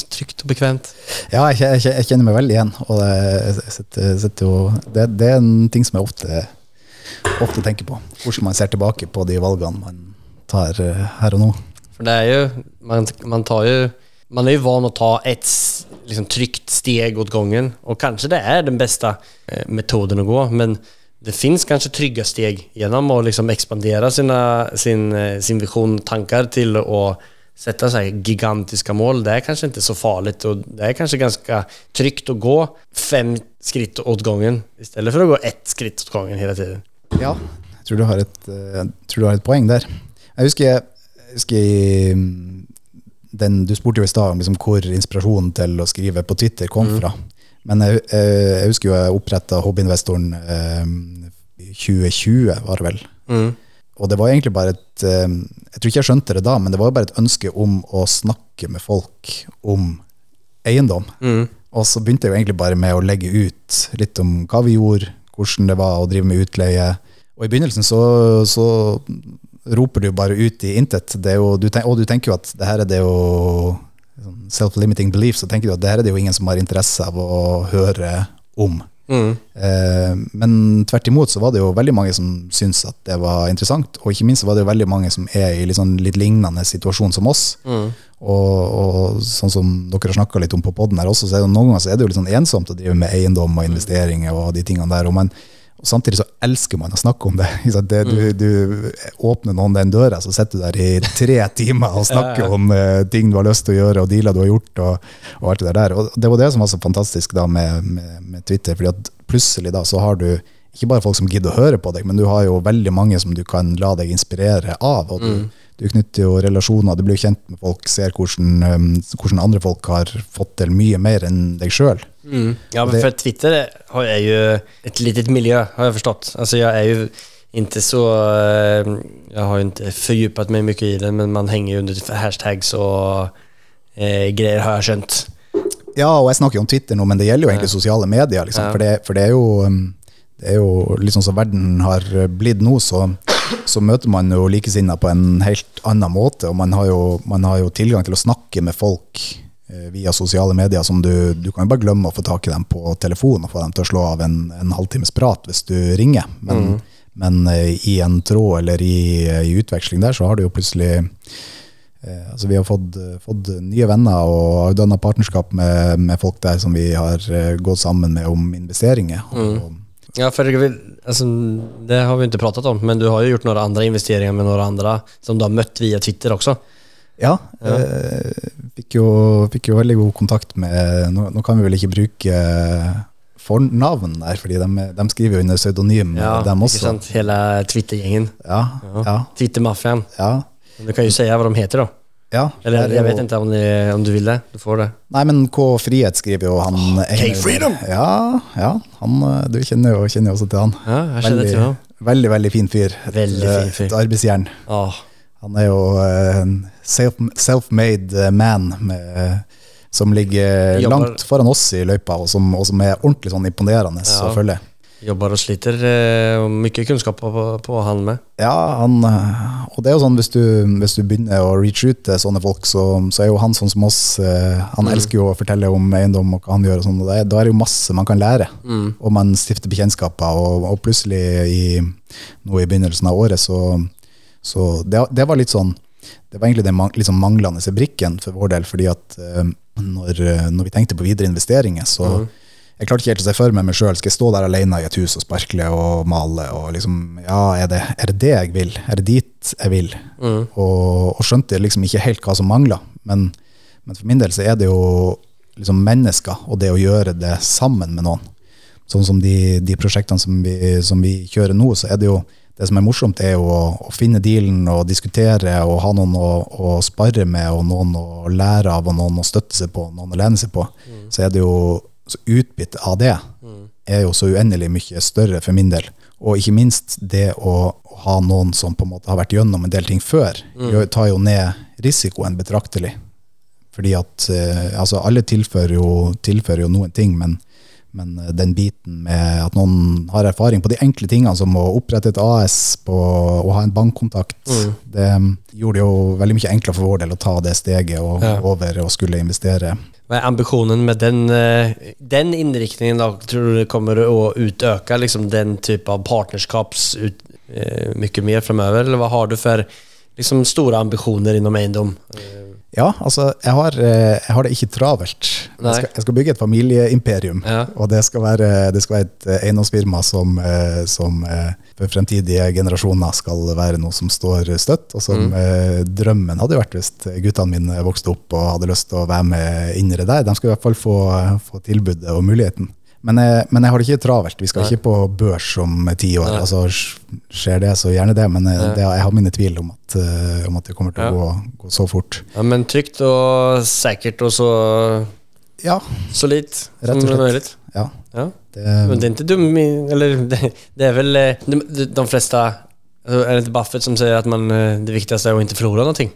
[SPEAKER 3] trygt og bekvemt.
[SPEAKER 1] ja, jeg, jeg, jeg kjenner meg veldig igjen. Og det, setter jeg jo, det, det er en ting som jeg ofte, ofte tenker på. Hvordan man ser tilbake på de valgene man tar eh, her og nå.
[SPEAKER 3] For det er jo man, man tar ju, man är ju van att ta ett s- liksom, trygt steg åt gången och kanske det är den bästa eh, metoden att gå men det finns kanske trygga steg genom att liksom expandera sina, sin, eh, sin vision, tankar till att sätta så gigantiska mål. Det är kanske inte så farligt och det är kanske ganska tryggt att gå fem skritt åt gången istället för att gå ett skritt åt gången hela tiden.
[SPEAKER 1] Ja, jeg tror du har et, eh, tror du har et poeng der. Jeg husker, jeg husker den, Du spurte jo i stad liksom hvor inspirasjonen til å skrive på Twitter kom fra. Men jeg, jeg, jeg husker jo jeg oppretta Hobbyinvestoren eh, i 2020, var det vel.
[SPEAKER 3] Mm.
[SPEAKER 1] Og det var egentlig bare et eh, Jeg tror ikke jeg skjønte det da, men det var bare et ønske om å snakke med folk om eiendom.
[SPEAKER 3] Mm.
[SPEAKER 1] Og så begynte jeg jo egentlig bare med å legge ut litt om hva vi gjorde, hvordan det var å drive med utleie. Og i begynnelsen så, så roper du bare ut i intet. Og du tenker jo at det her er det jo sånn self-limiting belief, så tenker du at det her er det jo ingen som har interesse av å høre om.
[SPEAKER 3] Mm.
[SPEAKER 1] Eh, men tvert imot så var det jo veldig mange som syntes at det var interessant, og ikke minst var det jo veldig mange som er i litt, sånn, litt lignende situasjon som oss.
[SPEAKER 3] Mm.
[SPEAKER 1] Og, og sånn som dere har snakka litt om på poden her også, så er det noen ganger så er det jo litt sånn ensomt å drive med eiendom og investeringer og de tingene der. Og, man, og samtidig så elsker man å snakke om det. Det du, du åpner noen den døra, så sitter du der i tre timer og snakker om eh, ting du har lyst til å gjøre, og dealer du har gjort, og, og alt det der. Og det var det som var så fantastisk da med, med, med Twitter, fordi at plutselig da så har du ikke bare folk som gidder å høre på deg, men du har jo veldig mange som du kan la deg inspirere av. og du, du knytter jo relasjoner, du blir jo kjent med folk, ser hvordan, um, hvordan andre folk har fått til mye mer enn deg sjøl.
[SPEAKER 3] Mm. Ja, men for Twitter har jeg jo et litet miljø, har jeg forstått. Altså, jeg er jo inte så... Jeg har jo ikke fordypet meg mye i det, men man henger jo under hashtags og eh, greier, har jeg skjønt.
[SPEAKER 1] Ja, og jeg snakker jo om Twitter nå, men det gjelder jo egentlig
[SPEAKER 3] Ja.
[SPEAKER 1] sosiale medier. Liksom,
[SPEAKER 3] Ja.
[SPEAKER 1] for, det, for det er jo um, det er jo sånn som verden har blitt nå, så, så møter man jo likesinnede på en helt annen måte. Og man har jo, man har jo tilgang til å snakke med folk eh, via sosiale medier som du, du kan jo bare glemme å få tak i dem på telefon og få dem til å slå av en, en halvtimes prat hvis du ringer. Men, men eh, i en tråd eller i, i utveksling der, så har du jo plutselig Eh, altså vi har fått, fått nye venner og har danna partnerskap med, med folk der som vi har eh, gått sammen med om investeringer. Og,
[SPEAKER 3] Ja, för alltså, det har vi inte pratat om, men du har ju gjort några andra investeringar med några andra som du har mött via Twitter också.
[SPEAKER 1] ja,
[SPEAKER 3] Ja.
[SPEAKER 1] eh, fikk, jo, fikk jo veldig god kontakt med Nå, nå kan vi vel ikke bruke fornavn der, fordi de, de skriver jo under pseudonym,
[SPEAKER 3] Ja,
[SPEAKER 1] dem også.
[SPEAKER 3] Ikke sant? Hele Twitter-gjengen.
[SPEAKER 1] Ja,
[SPEAKER 3] Ja.
[SPEAKER 1] ja,
[SPEAKER 3] Twittermaffian.
[SPEAKER 1] ja,
[SPEAKER 3] Du kan jo si hva de heter då.
[SPEAKER 1] Ja.
[SPEAKER 3] Eller jeg
[SPEAKER 1] jo-
[SPEAKER 3] vet ikke om, de, om du vil det. Du får det.
[SPEAKER 1] Nei, men K Frihet skriver jo han Einar-
[SPEAKER 3] Freedom!
[SPEAKER 1] Ja, ja han, eh, du kjenner jo, kjenner også til han.
[SPEAKER 3] Ja, jeg veldig, til han.
[SPEAKER 1] veldig, veldig fin fyr. Et,
[SPEAKER 3] Veldig
[SPEAKER 1] eh,
[SPEAKER 3] fin fyr.
[SPEAKER 1] Et arbeidsjern.
[SPEAKER 3] Oh.
[SPEAKER 1] Han er jo eh, en self- self-made man med, som ligger
[SPEAKER 3] Jobber-
[SPEAKER 1] langt foran oss i løypa, og som, og som er ordentlig sånn imponerende
[SPEAKER 3] Ja.
[SPEAKER 1] å følge.
[SPEAKER 3] Jobbar og sliter. eh, Mye kunnskap på, på, han med.
[SPEAKER 1] Ja, han, eh, og det er jo sånn hvis du, hvis du begynner å reach ut til sånne folk, så, så er jo han sånn som oss. eh, Han
[SPEAKER 3] Mm.
[SPEAKER 1] elsker jo å fortelle om eiendom og hva han gjør, og sånn, og da er det jo masse man kan lære.
[SPEAKER 3] Mm.
[SPEAKER 1] Og man stifter bekjentskaper, og, og plutselig i, nå i begynnelsen av året, så, så det, det var litt sånn Det var egentlig den liksom manglende brikken for vår del, fordi at når, når vi tenkte på videre investeringer, så
[SPEAKER 3] Mm.
[SPEAKER 1] Jeg klarte ikke helt å se for meg meg sjøl. Skal jeg stå der alene i et hus og sparkle og male? og liksom, ja, Er det er det, det jeg vil? Er det dit jeg vil?
[SPEAKER 3] Mm.
[SPEAKER 1] Og, og skjønte liksom ikke helt hva som mangla. Men, men for min del så er det jo liksom mennesker, og det å gjøre det sammen med noen. Sånn som de, de prosjektene som vi, som vi kjører nå, så er det jo det som er morsomt, er jo å, å finne dealen og diskutere og ha noen å, å spare med, og noen å lære av, og noen å støtte seg på, noen å lene seg på. Så er det jo så utbyttet av det er jo så uendelig mye større for min del. Og ikke minst det å ha noen som på en måte har vært gjennom en del ting før, gjør- tar jo ned risikoen betraktelig. Fordi at eh, altså alle tilfører jo, tilfører jo noen ting, men, men eh, den biten med at noen har erfaring på de enkle tingene, som å opprette et AS på, og ha en bankkontakt, det mm, gjorde det jo veldig mye enklere for vår del å ta det steget og
[SPEAKER 3] Ja.
[SPEAKER 1] over og skulle investere.
[SPEAKER 3] Vad är ambitionen med den, eh, den inriktningen då? Tror du det kommer att utöka liksom den typ av partnerskaps ut, eh, mycket mer framöver? Eller vad har du för liksom, stora ambitioner inom Eindom?
[SPEAKER 1] Ja, altså, jeg har, eh, jeg har det ikke travelt. Jeg skal, jeg skal bygge et familieimperium.
[SPEAKER 3] Ja.
[SPEAKER 1] Og det skal være, det skal være et eh, eiendomsfirma som, eh, som for fremtidige generasjoner skal være noe som står støtt. Og som mm. drømmen hadde vært hvis guttene mine vokste opp og hadde lyst til å være med innere der. De skal i hvert fall få, få tilbudet og muligheten. Men jeg, men jeg har det ikke travelt. Vi skal
[SPEAKER 3] Nei.
[SPEAKER 1] ikke på børs om ti år.
[SPEAKER 3] Nei.
[SPEAKER 1] Altså, skjer det, så gjerne det. Men eh, det, jeg har mine tvil om at, eh, om at det kommer til
[SPEAKER 3] Ja.
[SPEAKER 1] å gå, gå så fort.
[SPEAKER 3] Ja, men trygt og sikkert og så
[SPEAKER 1] Ja, solid.
[SPEAKER 3] Det er
[SPEAKER 1] slett. ja.
[SPEAKER 3] Ja.
[SPEAKER 1] Det,
[SPEAKER 3] Men det er ikke dum, eller det, det er väl eh, de, de fleste Er det ikke Buffett som sier at man, det viktigste er å ikke förlora någonting?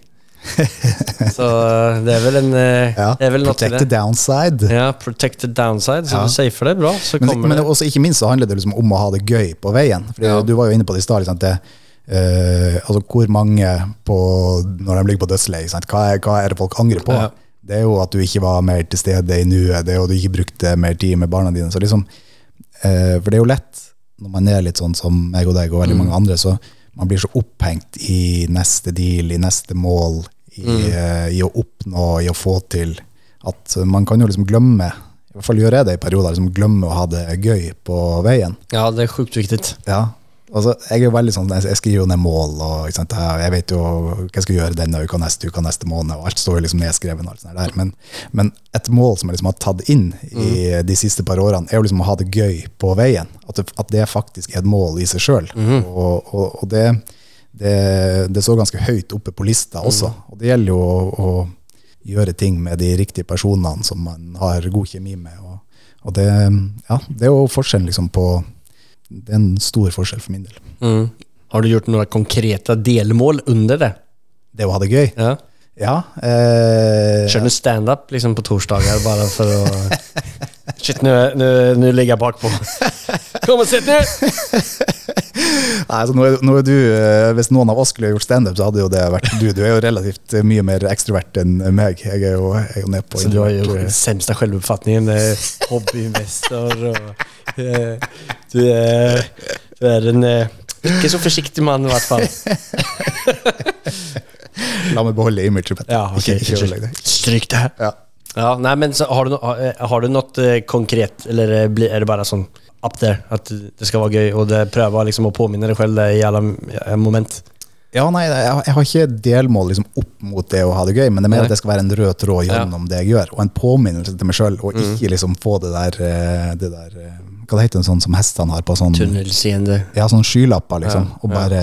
[SPEAKER 3] Så eh, det er vel en, eh,
[SPEAKER 1] ja.
[SPEAKER 3] det vel
[SPEAKER 1] Protect the downside.
[SPEAKER 3] Ja, protect the downside. Så
[SPEAKER 1] Ja.
[SPEAKER 3] du safer det bra, så
[SPEAKER 1] Men,
[SPEAKER 3] kommer
[SPEAKER 1] men
[SPEAKER 3] det.
[SPEAKER 1] også ikke minst så handler det liksom om å ha det gøy på veien. Fordi
[SPEAKER 3] Ja.
[SPEAKER 1] Du var jo inne på det i stad. Liksom, uh, altså, hvor mange på, når de ligger på dødsleiet, hva, hva er det folk angrer på?
[SPEAKER 3] Ja.
[SPEAKER 1] Det er jo at du ikke var mer til stede i nuet, det er jo at du ikke brukte mer tid med barna dine. Så liksom, uh, for det er jo lett når man er litt sånn som meg og deg og veldig mange andre, så man blir så opphengt i neste deal, i neste mål, i, eh, i å oppnå, i å få til, at man kan jo liksom glemme, i hvert fall gjør jeg det i perioder, liksom glemme å ha det gøy på veien.
[SPEAKER 3] Ja, det er sjukt viktig.
[SPEAKER 1] Ja. Altså, jeg er jo veldig sånn, jeg skriver jo ned mål, og jeg vet jo hva jeg skal gjøre denne uka, neste uka, neste måned, og alt står jo liksom nedskrevet. alt sånt der. Men, men et mål som jeg liksom har tatt inn i de siste par årene, er jo liksom å ha det gøy på veien. At det, at det faktisk er et mål i seg sjøl. Og, og, og det, det, det står ganske høyt oppe på lista også. Og det gjelder jo å, å gjøre ting med de riktige personene som man har god kjemi med. Og, og det, ja, det er jo forskjellen liksom på Det er en stor forskjell for min del.
[SPEAKER 3] Mm. Har du gjort noen konkrete delmål under det?
[SPEAKER 1] Det å ha det gøy.
[SPEAKER 3] Ja.
[SPEAKER 1] Ja. Eh,
[SPEAKER 3] Kjører du stand-up liksom på torsdager bare for å Shit, nu, nu, nu ligger jeg bak på. Kom og sitt ner!
[SPEAKER 1] Altså, nå, er, nå er du, eh, Hvis noen av oss skulle gjort standup, så hadde jo det vært du. Du er jo relativt eh, mye mer ekstrovert enn meg. Jeg er jo, jeg er jo ned på
[SPEAKER 3] Så du har
[SPEAKER 1] jo den
[SPEAKER 3] sämsta självuppfattningen, hobbyinvestor och... Eh, du, er, du er en ikke så forsiktig mann, i hvert fall.
[SPEAKER 1] La meg beholde imaget. mitt.
[SPEAKER 3] Ja,
[SPEAKER 1] det.
[SPEAKER 3] Stryk det.
[SPEAKER 1] Ja.
[SPEAKER 3] Ja, nei, men har, du, no- har- du eh, konkret eller er det bare sån up there? At det skal være gøy, og det, prøver liksom å påminne deg selv det i alla eh, moment?
[SPEAKER 1] Ja, nei, jeg, har ikke delmål liksom, opp mot det å ha det gøy, men det er mer at det skal være en rød tråd
[SPEAKER 3] Ja.
[SPEAKER 1] gjennom det jeg gjør, og en påminnelse til meg sjøl, og ikke liksom få det der, eh, det der eh, Hva det heter det sånn som hestene har på sånn
[SPEAKER 3] Tunnelseende.
[SPEAKER 1] Ja, sånn skylapper, liksom,
[SPEAKER 3] Ja,
[SPEAKER 1] og bare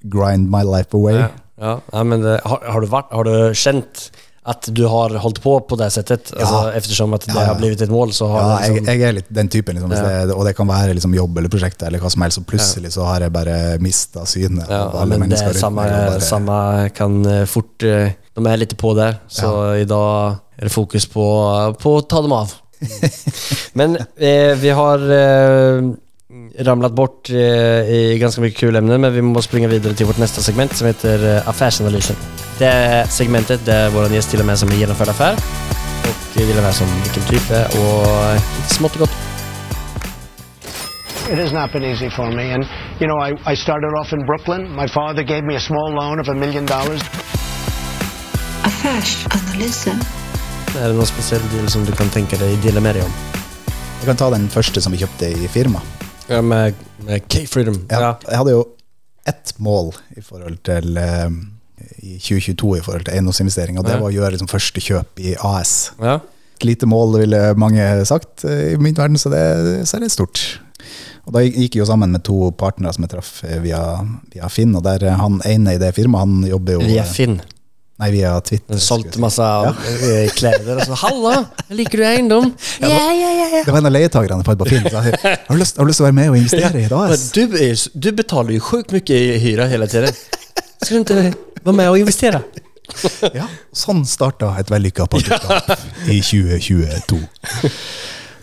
[SPEAKER 1] grind my life away.
[SPEAKER 3] Ja, ja, ja men det, har, har, du vært, har du känt att du har holdt på på det settet. Ja. Altså, eftersom at det
[SPEAKER 1] Ja, ja.
[SPEAKER 3] har blivit et mål så har
[SPEAKER 1] Ja,
[SPEAKER 3] det
[SPEAKER 1] jeg,
[SPEAKER 3] liksom,
[SPEAKER 1] jeg er litt den typen, liksom, det, og det kan være liksom, jobb eller prosjekt, eller hva som helst, og plutselig så har jeg bare mista synet.
[SPEAKER 3] men det
[SPEAKER 1] og bare-
[SPEAKER 3] samme, kan eh, fort, eh, de er litt på der, Så i dag er det fokus på, på å ta dem av. Men eh, vi har eh, ramlat bort eh, i ganska mycket kul ämnen men vi måste springa vidare till vårt nästa segment som heter eh, Affärsanalysen. Det är segmentet där vår gäst delar med sig om en genomförd affär och delar med sig om vilken typ det är och lite smått och gott.
[SPEAKER 2] It has not been easy for me. And, you know, I, I started off in Brooklyn. My father gave me a small loan of a million dollars.
[SPEAKER 4] Affärsanalysen.
[SPEAKER 3] Är det någon speciell del som du kan tänka dig dela med dig om?
[SPEAKER 1] Jeg kan ta den første som vi kjøpte i firma.
[SPEAKER 3] Ja, med, med K-Freedom.
[SPEAKER 1] Ja, Jeg hadde jo ett mål i forhold til um, i 2022 i forhold til eiendomsinvestering, og det var å gjøre liksom, første kjøp i AS.
[SPEAKER 3] Ja.
[SPEAKER 1] Et lite mål, ville mange sagt eh, i min verden, så det, så er det stort. Og da gikk jeg jo sammen med to partnere som jeg traff eh, via, via Finn, og der eh, han ene i det firmaet, han jobber jo
[SPEAKER 3] Via Finn.
[SPEAKER 1] Nei, via Twitter.
[SPEAKER 3] Den
[SPEAKER 1] skulle
[SPEAKER 3] sålt
[SPEAKER 1] jeg si.
[SPEAKER 3] massa eh, så Hallå, liker du eiendom? Ja, yeah, yeah, yeah.
[SPEAKER 1] Det var en av leietakerne på Finn. Har, du lyst, har du lyst til å være med og investere i dag?
[SPEAKER 3] Du, du betaler jo sjukt mye i hyra hele tiden. Skal du ikke være med og investere?
[SPEAKER 1] Ja, sånn starta et vellykka partnerskap i 2022.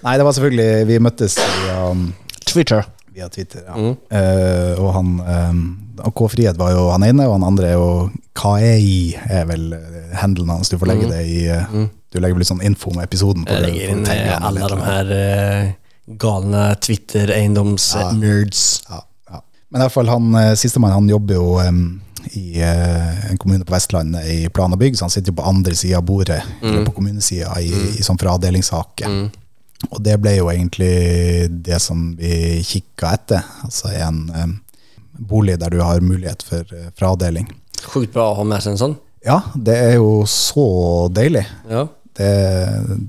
[SPEAKER 1] Nei, det var selvfølgelig Vi møttes via, um,
[SPEAKER 3] Twitter.
[SPEAKER 1] via Twitter. Ja. Eh, og han um, og K. Frihet var jo han ene, og han andre er jo KEI, er vel eh, handelen hans. Du får legge det i eh, Du legger vel litt sånn info om episoden. på jeg
[SPEAKER 3] legger
[SPEAKER 1] inn
[SPEAKER 3] eh,
[SPEAKER 1] eller
[SPEAKER 3] de her uh, galne Twitter-eiendoms-nerds.
[SPEAKER 1] Ja, ja. Men i hvert fall han sistemann han jobber jo um, i uh, en kommune på Vestlandet i plan og bygg, så han sitter jo på andre sida av bordet, eller på kommunesida, i, i sånn fradelingssaker. Og det ble jo egentlig det som vi kikka etter. Altså en em, bolig der du har mulighet for eh, fradeling.
[SPEAKER 3] Sjukt bra å ha med seg en sånn.
[SPEAKER 1] Ja, det er jo så deilig.
[SPEAKER 3] Ja.
[SPEAKER 1] Det,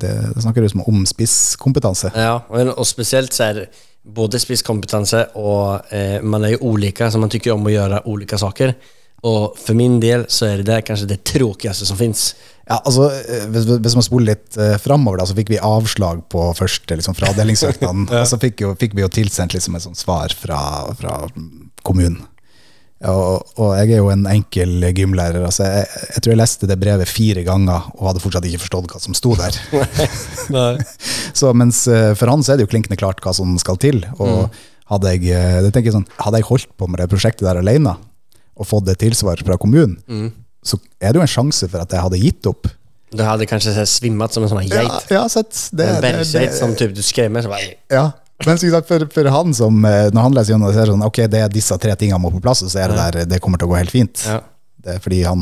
[SPEAKER 1] det, det snakker du som om spisskompetanse.
[SPEAKER 3] Ja, og spesielt speciellt så det både spisskompetanse og eh, man är ju olika, så man tycker om å gjøre olika saker. Och for min del så er det kanskje kanske det tråkigste som fins.
[SPEAKER 1] Ja, altså, eh, hvis, hvis man spoler litt uh, framover, da, så fikk vi avslag på første liksom, fradelingssøknaden. Og så fikk, jo, fikk vi jo tilsendt liksom, et sånt svar fra, fra kommunen. Ja, og, og jeg er jo en enkel gymlærer. Altså, jeg, jeg tror jeg leste det brevet fire ganger og hadde fortsatt ikke forstått hva som sto der. så mens eh, for han så er det jo klinkende klart hva som skal til. Og hadde jeg, jeg sånn, hadde jeg holdt på med det prosjektet der alene og fått et tilsvar fra kommunen, så er det jo en sjanse for at jeg hadde gitt opp.
[SPEAKER 3] Du hadde kanskje svimmet som en sånn geit?
[SPEAKER 1] Ja, ja, sett. Det,
[SPEAKER 3] En
[SPEAKER 1] det,
[SPEAKER 3] bergsgeit
[SPEAKER 1] det,
[SPEAKER 3] som typ du skremmer? så bara...
[SPEAKER 1] ja. Men for, for han som, eh, når han leser gjennom det, så er sånn, ok, det er disse tre tingene må på plass, og så er det der, det kommer til å gå helt fint.
[SPEAKER 3] Ja.
[SPEAKER 1] Det er fordi han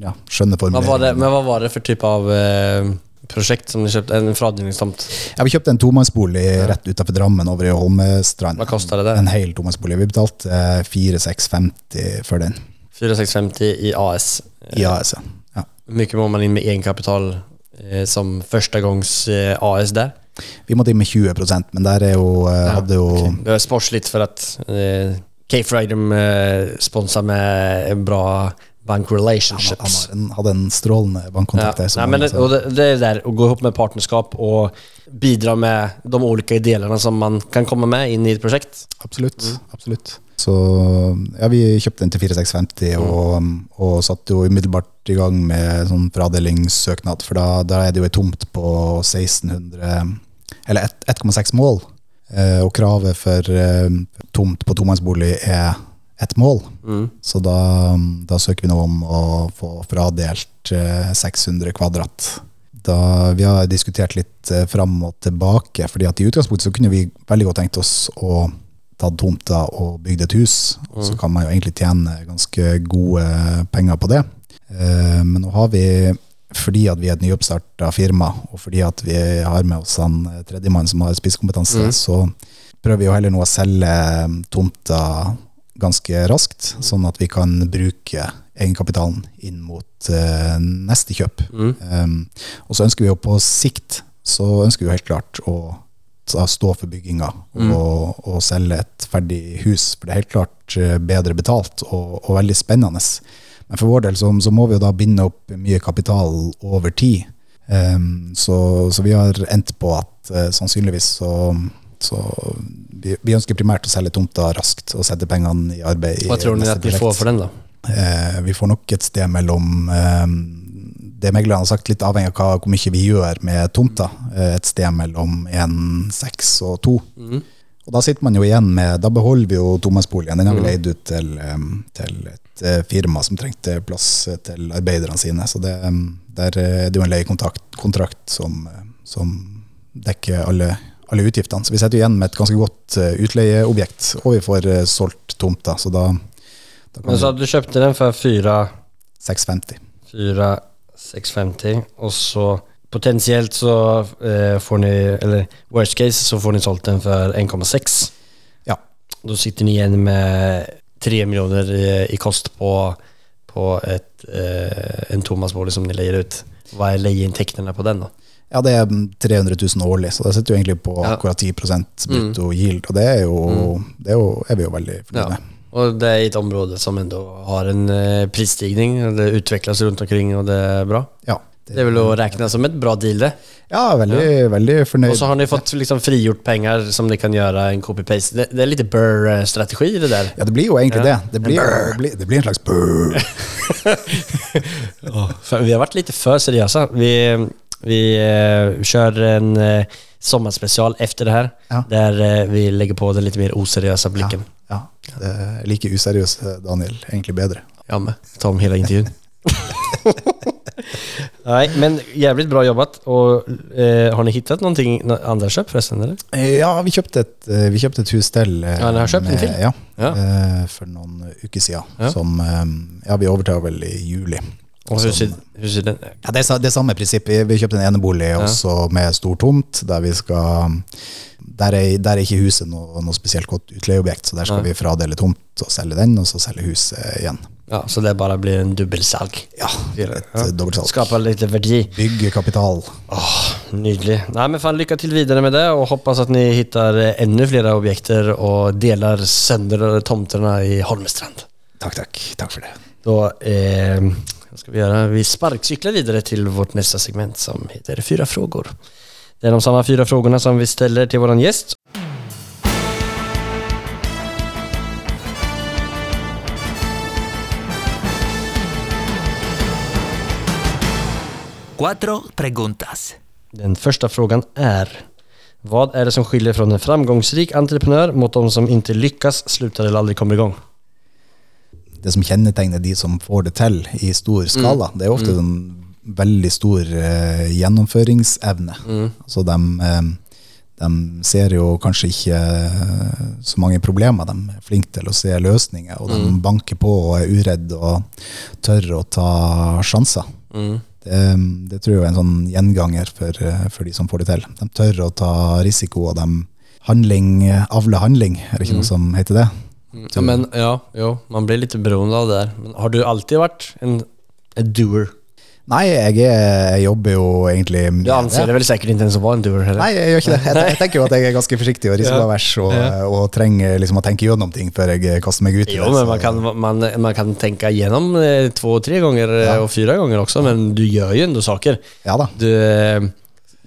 [SPEAKER 1] ja, skjønner formuleringen.
[SPEAKER 3] men hva var det for type av eh, projekt som ni kjøpte? En fradelingstomt?
[SPEAKER 1] Ja, vi kjøpte en tomannsbolig rett utenfor Drammen over i Holmestrand.
[SPEAKER 3] Hva kosta det?
[SPEAKER 1] En hel tomannsbolig. Vi betalte eh, 4650 for den
[SPEAKER 3] 4650 i AS.
[SPEAKER 1] i AS. ja. Ja.
[SPEAKER 3] Mye må man inn med egenkapital eh, som førstegangs gångs eh, AS der?
[SPEAKER 1] Vi måtte inn med 20% men der er jo, eh, hadde jo
[SPEAKER 3] Det var sportsligt for at eh, K-Freedom eh, sponsa med en bra bank relationships.
[SPEAKER 1] han han en, hadde en strålende bankkontakt. der,
[SPEAKER 3] Nei, men det, det, det är det där gå ihop med partnerskap og bidra med de ulike delene som man kan komme med inn i et prosjekt.
[SPEAKER 1] Absolutt.
[SPEAKER 3] Mm.
[SPEAKER 1] absolutt. Så ja, vi kjøpte den til 4650
[SPEAKER 3] Mm.
[SPEAKER 1] og, og satte jo umiddelbart i gang med sånn fradelingssøknad, for da, da er det jo ei tomt på 1600 Eller 1,6 mål. Eh, og kravet for eh, tomt på tomannsbolig er ett mål.
[SPEAKER 3] Mm.
[SPEAKER 1] Så da, da søker vi nå om å få fradelt eh, 600 kvadrat. Da, vi har diskutert litt eh, fram og tilbake, fordi at i utgangspunktet så kunne vi veldig godt tenkt oss å ta tomta og bygd et hus. Og så kan man jo egentlig tjene ganske gode penger på det. Eh, men nå har vi, fordi at vi er et nyoppstarta firma, og fordi at vi har med oss han eh, tredjemann som har spisskompetanse, så prøver vi jo heller nå å selge tomta ganske raskt, sånn at vi kan bruke egenkapitalen inn mot uh, neste kjøp. Um, og så ønsker vi jo på sikt, så ønsker vi jo helt klart å stå for bygginga og, og selge et ferdig hus, for det er helt klart eh, bedre betalt og, og veldig spennende. Men for vår del så, så må vi jo da binde opp mye kapital over tid. Um, så, så vi har endt på at uh, sannsynligvis så, så vi, vi ønsker primært å selge tomta raskt og sette pengene i arbeid.
[SPEAKER 3] Hva tror du at
[SPEAKER 1] vi
[SPEAKER 3] får for den da?
[SPEAKER 1] Eh, vi får nok et sted mellom eh, det meglerne har sagt, litt avhengig av hvor mye vi gjør med tomta. eh, Et sted mellom 1,6 og 2. Og da sitter man jo igjen med Da beholder vi jo Thomas-boligen. Den har vi leid ut til, til et eh, firma som trengte plass eh, til arbeiderne sine. Så det, der det er det jo en leiekontrakt som, eh, som dekker alle, alle utgiftene. Så vi sitter igjen med et ganske godt eh, utleieobjekt. Og vi får eh, solgt tomta, så da, da
[SPEAKER 3] Men så hadde du kjøpte den
[SPEAKER 1] for
[SPEAKER 3] 4650. 4650, og så potensielt så eh, får ni, eller worst case så får ni solgt den for 1,6.
[SPEAKER 1] Ja.
[SPEAKER 3] Da sitter ni igjen med 3 millioner i, i kost på, på et, en Thomas-bolig som ni leier ut. Hva er leieinntektene på den då?
[SPEAKER 1] Ja, det er 300 000 årlig, så det sitter jo egentlig på
[SPEAKER 3] Ja.
[SPEAKER 1] akkurat 10 brutto yield. Og det er jo, det er, jo, er vi jo veldig fornøyd
[SPEAKER 3] Ja.
[SPEAKER 1] med.
[SPEAKER 3] Och det er et område som ändå har en eh, prisstigning, det utvikles rundt omkring og det er bra.
[SPEAKER 1] Ja,
[SPEAKER 3] Det er vel å räkna som et bra deal det.
[SPEAKER 1] ja veldig, veldig fornøyd.
[SPEAKER 3] Og så har ni fått liksom frigjort penger som ni kan gjøre en copy-paste. Det, det er litt Burr-strategi det der.
[SPEAKER 1] Ja, det blir jo egentlig
[SPEAKER 3] Ja.
[SPEAKER 1] det. Det blir, det, blir, det blir en slags burr.
[SPEAKER 3] oh, vi har vært litt for seriøse. Vi, vi eh, kör en eh, sommarspecial efter det här.
[SPEAKER 1] Ja.
[SPEAKER 3] Där eh, vi lägger på den lite mer oseriösa blicken.
[SPEAKER 1] Ja, det er like useriøs Daniel, egentlig bedre.
[SPEAKER 3] Ja, med. Ta om hela intervjun. Nej, men jävligt bra jobbat. Och eh, har ni hittat någonting, nå- andra köp förresten eller?
[SPEAKER 1] Eh, Ja, vi kjøpte et, eh, vi kjøpte et hus til. eh,
[SPEAKER 3] Ja, dere har kjøpt en
[SPEAKER 1] med-
[SPEAKER 3] til?
[SPEAKER 1] Ja,
[SPEAKER 3] Ja.
[SPEAKER 1] eh, for noen uker siden.
[SPEAKER 3] Ja.
[SPEAKER 1] Som, eh, ja, vi overtar vel i juli.
[SPEAKER 3] Ser,
[SPEAKER 1] Som-
[SPEAKER 3] hur ser den
[SPEAKER 1] Ja, det, er, det samme prinsipp. Vi, kjøpte en enebolig også med stor tomt, der vi skal der er, der er ikke huset noe, noe spesielt godt utleieobjekt, så der skal
[SPEAKER 3] ja.
[SPEAKER 1] vi fradele tomt og selge den, og så selge huset igjen.
[SPEAKER 3] Ja, så det bare blir en dubbelsalg.
[SPEAKER 1] Ja, et
[SPEAKER 3] Ja.
[SPEAKER 1] dobbeltsalg.
[SPEAKER 3] Skapa lite värdi.
[SPEAKER 1] Bygge kapital.
[SPEAKER 3] Nydelig. Nei, men fan Lykke til videre med det og hoppas at ni hittar enda flere objekter og deler sønder tomtene i Holmestrand.
[SPEAKER 1] Takk, takk. Takk for det.
[SPEAKER 3] Da, eh, ska vi göra? Vi sparkcyklar vidare till vårt nästa segment som heter Fyra frågor. Det är de samma fyra frågorna som vi ställer till våran gäst.
[SPEAKER 5] Cuatro preguntas.
[SPEAKER 3] Den första frågan är Vad är det som skiljer från en framgångsrik entreprenör mot de som inte lyckas, slutar eller aldrig kommer igång?
[SPEAKER 1] Det som kjennetegner de som får det til i stor skala, det er ofte en veldig stor uh, gjennomføringsevne. Altså de, eh, de ser jo kanskje ikke eh, så mange problemer, de er flinke til å se løsninger, og de banker på og er uredd og tør å ta sjanser. Det, det tror jeg er en sånn gjenganger for, for de som får det til. De tør å ta risiko, og de handling, avler handling, er det ikke noe som heter det?
[SPEAKER 3] Ja, men ja, jo, man blir litt beroende av det der. Men har du alltid vært en, en doer?
[SPEAKER 1] Nei, jeg, er, jeg jobber jo egentlig med
[SPEAKER 3] Du anser
[SPEAKER 1] det.
[SPEAKER 3] det sikkert ikke inte ens att vara en doer heller?
[SPEAKER 1] Nei, jeg gjør ikke det. Jeg, jeg tenker jo at jeg er ganske forsiktig og risikoavers og, og trenger liksom å tenke gjennom ting før jeg kaster meg ut i
[SPEAKER 3] Jo, men man kan, man, man kan tenke gjennom to-tre ganger eh,
[SPEAKER 1] Ja.
[SPEAKER 3] og fire ganger også, men du gjør jo enda saker.
[SPEAKER 1] Ja da.
[SPEAKER 3] Du, eh,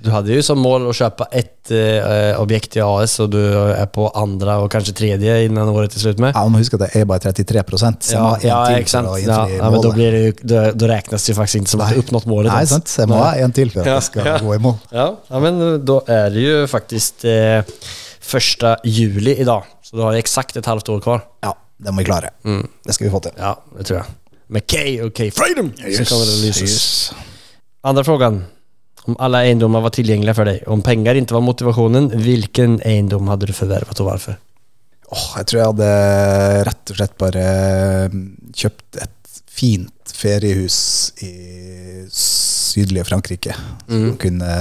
[SPEAKER 3] du hadde jo som mål å kjøpe ett eh, objekt i AS og du er på andre og kanskje tredje innen året til slutt med.
[SPEAKER 1] Ja, må huske at det er bare 33 så jeg må ha
[SPEAKER 3] Ja,
[SPEAKER 1] til for å
[SPEAKER 3] Ja,
[SPEAKER 1] innfri
[SPEAKER 3] ja, men då,
[SPEAKER 1] målet.
[SPEAKER 3] blir det jo, da, då räknas det ju faktiskt inte som at du
[SPEAKER 1] har
[SPEAKER 3] oppnådd målet
[SPEAKER 1] Nei, sant. Så jeg må ha en til for at
[SPEAKER 3] Ja,
[SPEAKER 1] jeg skal
[SPEAKER 3] ja.
[SPEAKER 1] gå i mål.
[SPEAKER 3] Ja, ja, men da er det jo faktisk eh, 1. juli dag Så du har eksakt et halvt år kvar.
[SPEAKER 1] Ja, det må vi klare.
[SPEAKER 3] Mm.
[SPEAKER 1] Det skal vi få til.
[SPEAKER 3] Ja, det tror jeg. Med K og K Freedom så kommer det lyses.
[SPEAKER 1] Yes.
[SPEAKER 3] Andra frågan. Om alla eiendommer var tillgängliga för dig, om pengar inte var motivationen, vilken egendom hade du förvärvat och varför?
[SPEAKER 1] Oh, jeg tror jeg hadde rett og slett bare eh, kjøpt et fint feriehus i sydlige Frankrike.
[SPEAKER 3] Mm.
[SPEAKER 1] Som kunne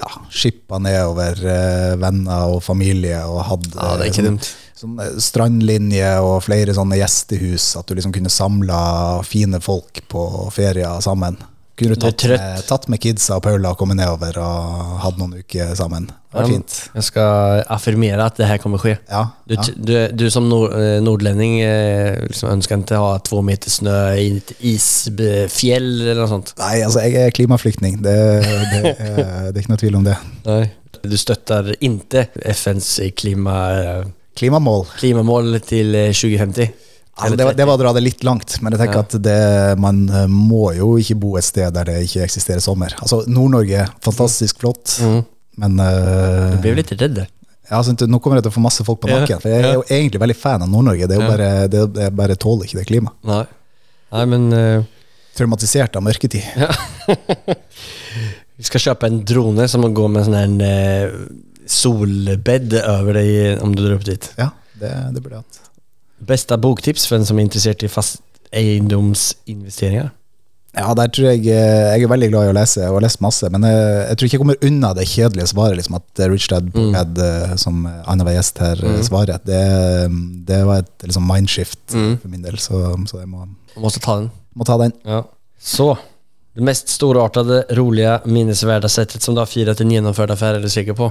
[SPEAKER 1] ja, skippa nedover eh, venner og familie og hadde
[SPEAKER 3] Ja,
[SPEAKER 1] sånn, strandlinje og flere sånne gjestehus. At du liksom kunne samla fine folk på ferier sammen. Kunne du tatt med, tatt med kidsa og Paula og kommet nedover og hatt noen uker sammen. Det var
[SPEAKER 3] Ja,
[SPEAKER 1] fint.
[SPEAKER 3] Jeg skal affirmere at det her kommer til
[SPEAKER 1] Ja,
[SPEAKER 3] Du,
[SPEAKER 1] ja.
[SPEAKER 3] du, du som nord, nordlending liksom ønsker ikke å ha to meter snø i et isfjell eller noe sånt?
[SPEAKER 1] Nei, altså jeg er klimaflyktning. Det, det, er, det er ikke noe tvil om det.
[SPEAKER 3] Nei. Du støtter ikke FNs klima, eh,
[SPEAKER 1] Klimamål?
[SPEAKER 3] klimamål till eh, 2050?
[SPEAKER 1] Altså, det, var, det var å dra det litt langt, men jeg tenker
[SPEAKER 3] Ja.
[SPEAKER 1] at det, man eh, må jo ikke bo et sted der det ikke eksisterer sommer. Altså, Nord-Norge, fantastisk flott,
[SPEAKER 3] Mm.
[SPEAKER 1] men uh,
[SPEAKER 3] Du blir litt redd?
[SPEAKER 1] ja, altså, nå kommer jeg til å få masse folk på
[SPEAKER 3] Ja,
[SPEAKER 1] nakken. For jeg er jo egentlig veldig fan av Nord-Norge. Det er jo
[SPEAKER 3] Ja.
[SPEAKER 1] bare, det, jeg bare tåler ikke det klimaet.
[SPEAKER 3] Nei. Nei, men... uh,
[SPEAKER 1] Traumatisert av mørketid.
[SPEAKER 3] Vi skal kjøpe en drone som går med en uh, solbed over deg om du drar opp dit.
[SPEAKER 1] Ja, det, det burde jeg hatt.
[SPEAKER 3] Bästa boktips for en som er interessert i fast eiendomsinvesteringer?
[SPEAKER 1] Ja, der tror jeg eh, Jeg er veldig glad i å lese, og har lest masse, men jeg, jeg tror ikke jeg kommer unna det kjedelige svaret, liksom at eh, Rich Dad Bookhead,
[SPEAKER 3] Mm.
[SPEAKER 1] Eh, som annenhver gjest her mm. svarer, det, det var et liksom mindshift
[SPEAKER 3] Mm.
[SPEAKER 1] for min del, så, så jeg må,
[SPEAKER 3] Man måste ta den.
[SPEAKER 1] må ta den.
[SPEAKER 3] Ja. Så. Det mest storartede, rolige, minnesverdige settet som du har firat en gjennomført affære, er du sikker på?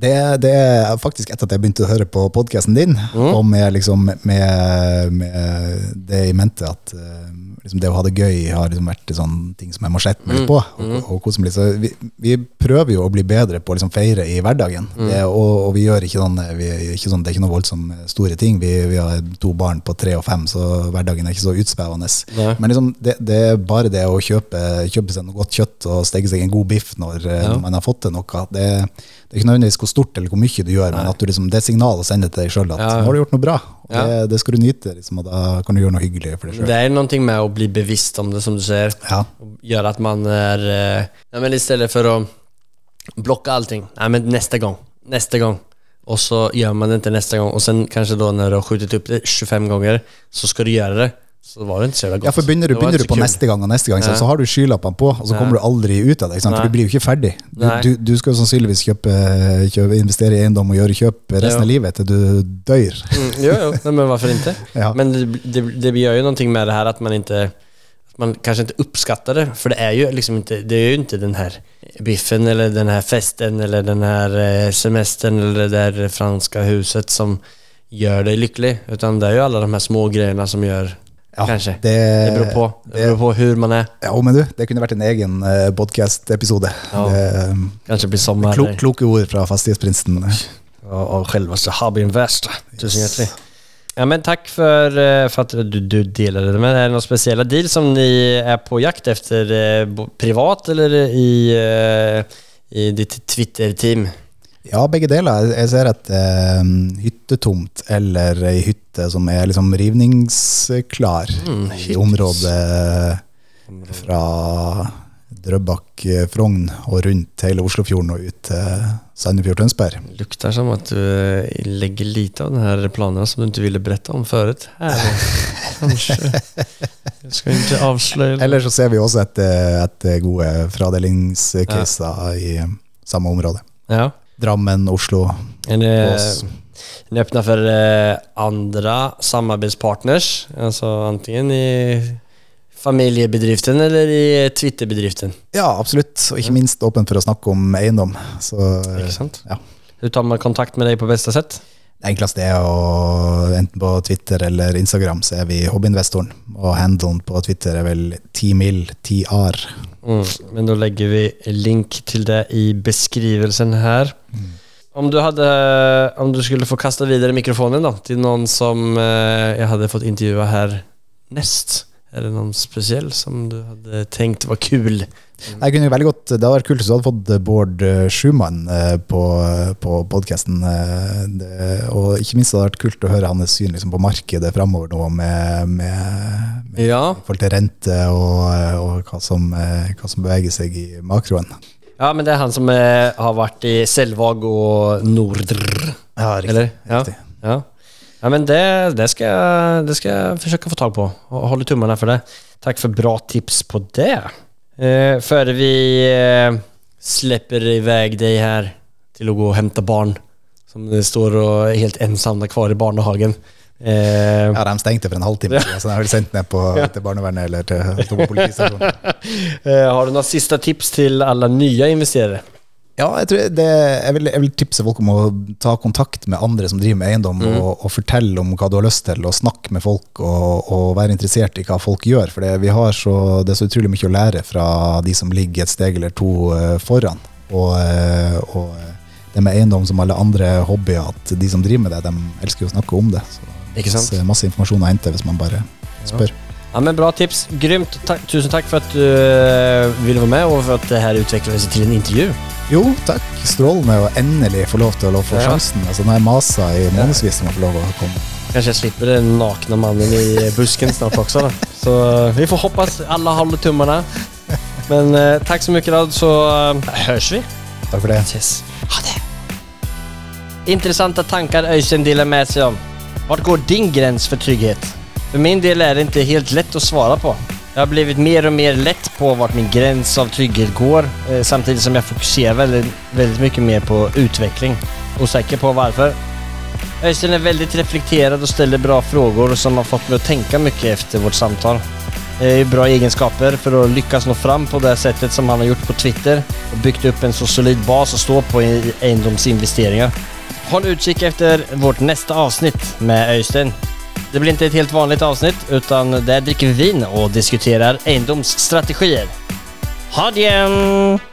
[SPEAKER 1] Det, det er faktisk etter at jeg begynte å høre på podkasten din,
[SPEAKER 3] Mm.
[SPEAKER 1] og med, liksom, med, med det i mente at eh, liksom, det å ha det gøy har liksom vært sånn ting som jeg må sette meg litt på. Og, og kose meg litt. Så vi, vi prøver jo å bli bedre på å liksom, feire i hverdagen. Det, og, og vi gjør ikke noen, vi, er ikke sånn Det er ikke noe voldsomt store ting. Vi, vi har to barn på tre og fem, så hverdagen er ikke så utsvevende.
[SPEAKER 3] Nei.
[SPEAKER 1] Men liksom, det, det er bare det å kjøpe, kjøpe seg noe godt kjøtt og steke seg en god biff når, eh,
[SPEAKER 3] Ja.
[SPEAKER 1] når man har fått til noe. Det, det er ikke nødvendigvis hvor stort eller hvor mye du gjør, men at du liksom, det er sender til deg sjøl at
[SPEAKER 3] Ja.
[SPEAKER 1] nå har du gjort noe bra. Og
[SPEAKER 3] Ja.
[SPEAKER 1] det, det skal du nyte, liksom, og da kan du gjøre noe hyggelig for deg sjøl.
[SPEAKER 3] Det er noe med å bli bevisst om det som du sier.
[SPEAKER 1] Ja.
[SPEAKER 3] Gjøre at man er ja, men I stedet for å blokke allting. Nei, men neste gang. Neste gang. Og så gjør man det ikke neste gang. Og sen kanskje da når du har skjutet opp det 25 ganger, så skal du gjøre det. Så det var en godt. gott.
[SPEAKER 1] Ja, for begynner du, begynner du på neste gang og neste gang, så, så har du skylappene på, og så kommer du aldri ut av det. For du blir jo ikke ferdig. Du, du, du skal sannsynligvis kjøpe, kjøpe, investere i eiendom og gjøre kjøp resten av livet til du dør.
[SPEAKER 3] Mm, jo, jo. Men hvorfor ikke?
[SPEAKER 1] Ja.
[SPEAKER 3] Men det, det, det gjør jo noe med det her at man ikke att man kanskje ikke oppskatter det. for det er jo liksom ikke det er jo ikke den her biffen eller den her festen eller den her semesteren semestern eller det der franska huset som gjør deg lykkelig, Utan det er jo alle de her små greiene som gör
[SPEAKER 1] Ja,
[SPEAKER 3] kanskje.
[SPEAKER 1] det-
[SPEAKER 3] Det, beror på. Det beror på hur man er.
[SPEAKER 1] Ja, men du, det kunne vært en egen uh, podkast-episode.
[SPEAKER 3] Ja. kanskje blir sommar.
[SPEAKER 1] Klo, kloke ord fra Fastighetsprinsen.
[SPEAKER 3] Og, og selveste Habin West. Tusen hjertelig. Ja, men takk for, eh, för att du, du deler det med. er det noen spesielle deal som ni er på jakt efter eh, privat eller i, eh, i ditt Twitter-team?
[SPEAKER 1] Ja, begge deler. Jeg- ser et eh, hyttetomt eller ei hytte som er liksom rivningsklar
[SPEAKER 3] Mm,
[SPEAKER 1] i området fra Drøbak, eh, Frogn og rundt hele Oslofjorden og ut til Sandefjord, Tønsberg.
[SPEAKER 3] Lukter som at du legger lite av denne planen som du ikke ville berette om før. Kanskje. Jeg skal ikke avsløre avslöja.
[SPEAKER 1] Eller så ser vi også etter et gode fradelingscaser i samme område.
[SPEAKER 3] Ja.
[SPEAKER 1] Drammen, Oslo.
[SPEAKER 3] Är ni,
[SPEAKER 1] Ås.
[SPEAKER 3] är ni öppna för eh, andra samarbetspartners? Alltså antingen i familiebedriften eller i Twitter-bedriften.
[SPEAKER 1] Ja, absolutt. Og ikke minst åpen for å snakke om eiendom. Så
[SPEAKER 3] Ikke sant?
[SPEAKER 1] ja.
[SPEAKER 3] Hur tar man kontakt med deg på beste sätt?
[SPEAKER 1] Enkleste er å enten på Twitter eller Instagram så er vi hobbyinvestoren. Og handelen på Twitter er vel 10mil, 10ar.
[SPEAKER 3] Mm. Men da legger vi link til det i beskrivelsen här. Om du, hadde, om du skulle få kasta videre mikrofonen da, til noen som jeg hadde fått intervjua her nest, er det noen spesiell som du hadde tenkt var kul?
[SPEAKER 1] Jeg kunne veldig godt, Det hadde vært kult hvis du hadde fått Bård eh, Schumann eh, på, på podkasten. Og ikke minst hadde det vært kult å høre hans syn liksom, på markedet framover nå, med, med, med
[SPEAKER 3] Ja.
[SPEAKER 1] forhold til rente og, og hva, som, eh, hva som beveger seg i makroen.
[SPEAKER 3] Ja, men det er han som eh, har vært i Selvåg og Nordr.
[SPEAKER 1] Ja, riktig.
[SPEAKER 3] Eller? Ja.
[SPEAKER 1] riktig.
[SPEAKER 3] Ja. ja, men det, det, skal jeg, det skal jeg, forsøke å få tag på. og holde tummene for det. Takk for bra tips på det. Eh, før vi eh, i vei deg her til å gå og hente barn som eh, står og er helt ensomme kvar i barnehagen. Eh,
[SPEAKER 1] Ja, De stengte for en halvtime siden, så de har vel sendt ned på, til barnevernet eller til, til politistasjonen.
[SPEAKER 3] eh, har du noen siste tips til alle nye investerare?
[SPEAKER 1] Ja, jeg, det, jeg, vil, jeg vil tipse folk om å ta kontakt med andre som driver med eiendom, og, og fortelle om hva du har lyst til, og snakke med folk og, og være interessert i hva folk gjør. For det, vi har så, det er så utrolig mye å lære fra de som ligger et steg eller to eh, foran. Og, eh, og eh, det med eiendom som alle andre hobbyer, at de som driver med det, de elsker å snakke om det. Så
[SPEAKER 3] Ikke sant?
[SPEAKER 1] Så masse informasjon å hente hvis man bare spør.
[SPEAKER 3] Ja, men bra tips. Grymt. Takk- tusen takk for at du eh, ville være med, og for at det her utviklet seg til en intervju.
[SPEAKER 1] Jo, takk. Strålende å endelig få lov til å få
[SPEAKER 3] Ja.
[SPEAKER 1] sjansen. Altså, nå har jeg masa i månedsvis om å få lov å komme.
[SPEAKER 3] Kanskje jeg slipper den nakne mannen i busken snart også. Da. Så eh, vi får hoppas alle holder tummarna. Men eh, takk så mye, da, så eh, høres vi.
[SPEAKER 1] Takk for det.
[SPEAKER 3] Yes. Ha det. Interessante tanker Øystein deler med seg om. Hvor går din grense for trygghet? För min del är det inte helt lätt att svara på. Jag har blivit mer och mer lätt på vart min gräns av trygghet går eh, samtidigt som jag fokuserar väldigt, väldigt mycket mer på utveckling. Osäker på varför. Øystein är väldigt reflekterad och ställer bra frågor som har fått mig att tänka mycket efter vårt samtal. Det är bra egenskaper för att lyckas nå fram på det sättet som han har gjort på Twitter och byggt upp en så solid bas att stå på i egendomsinvesteringar. Håll utkik efter vårt nästa avsnitt med Øystein. Det blir inte ett helt vanligt avsnitt utan där dricker vi vin och diskuterar egendomsstrategier. Ha det!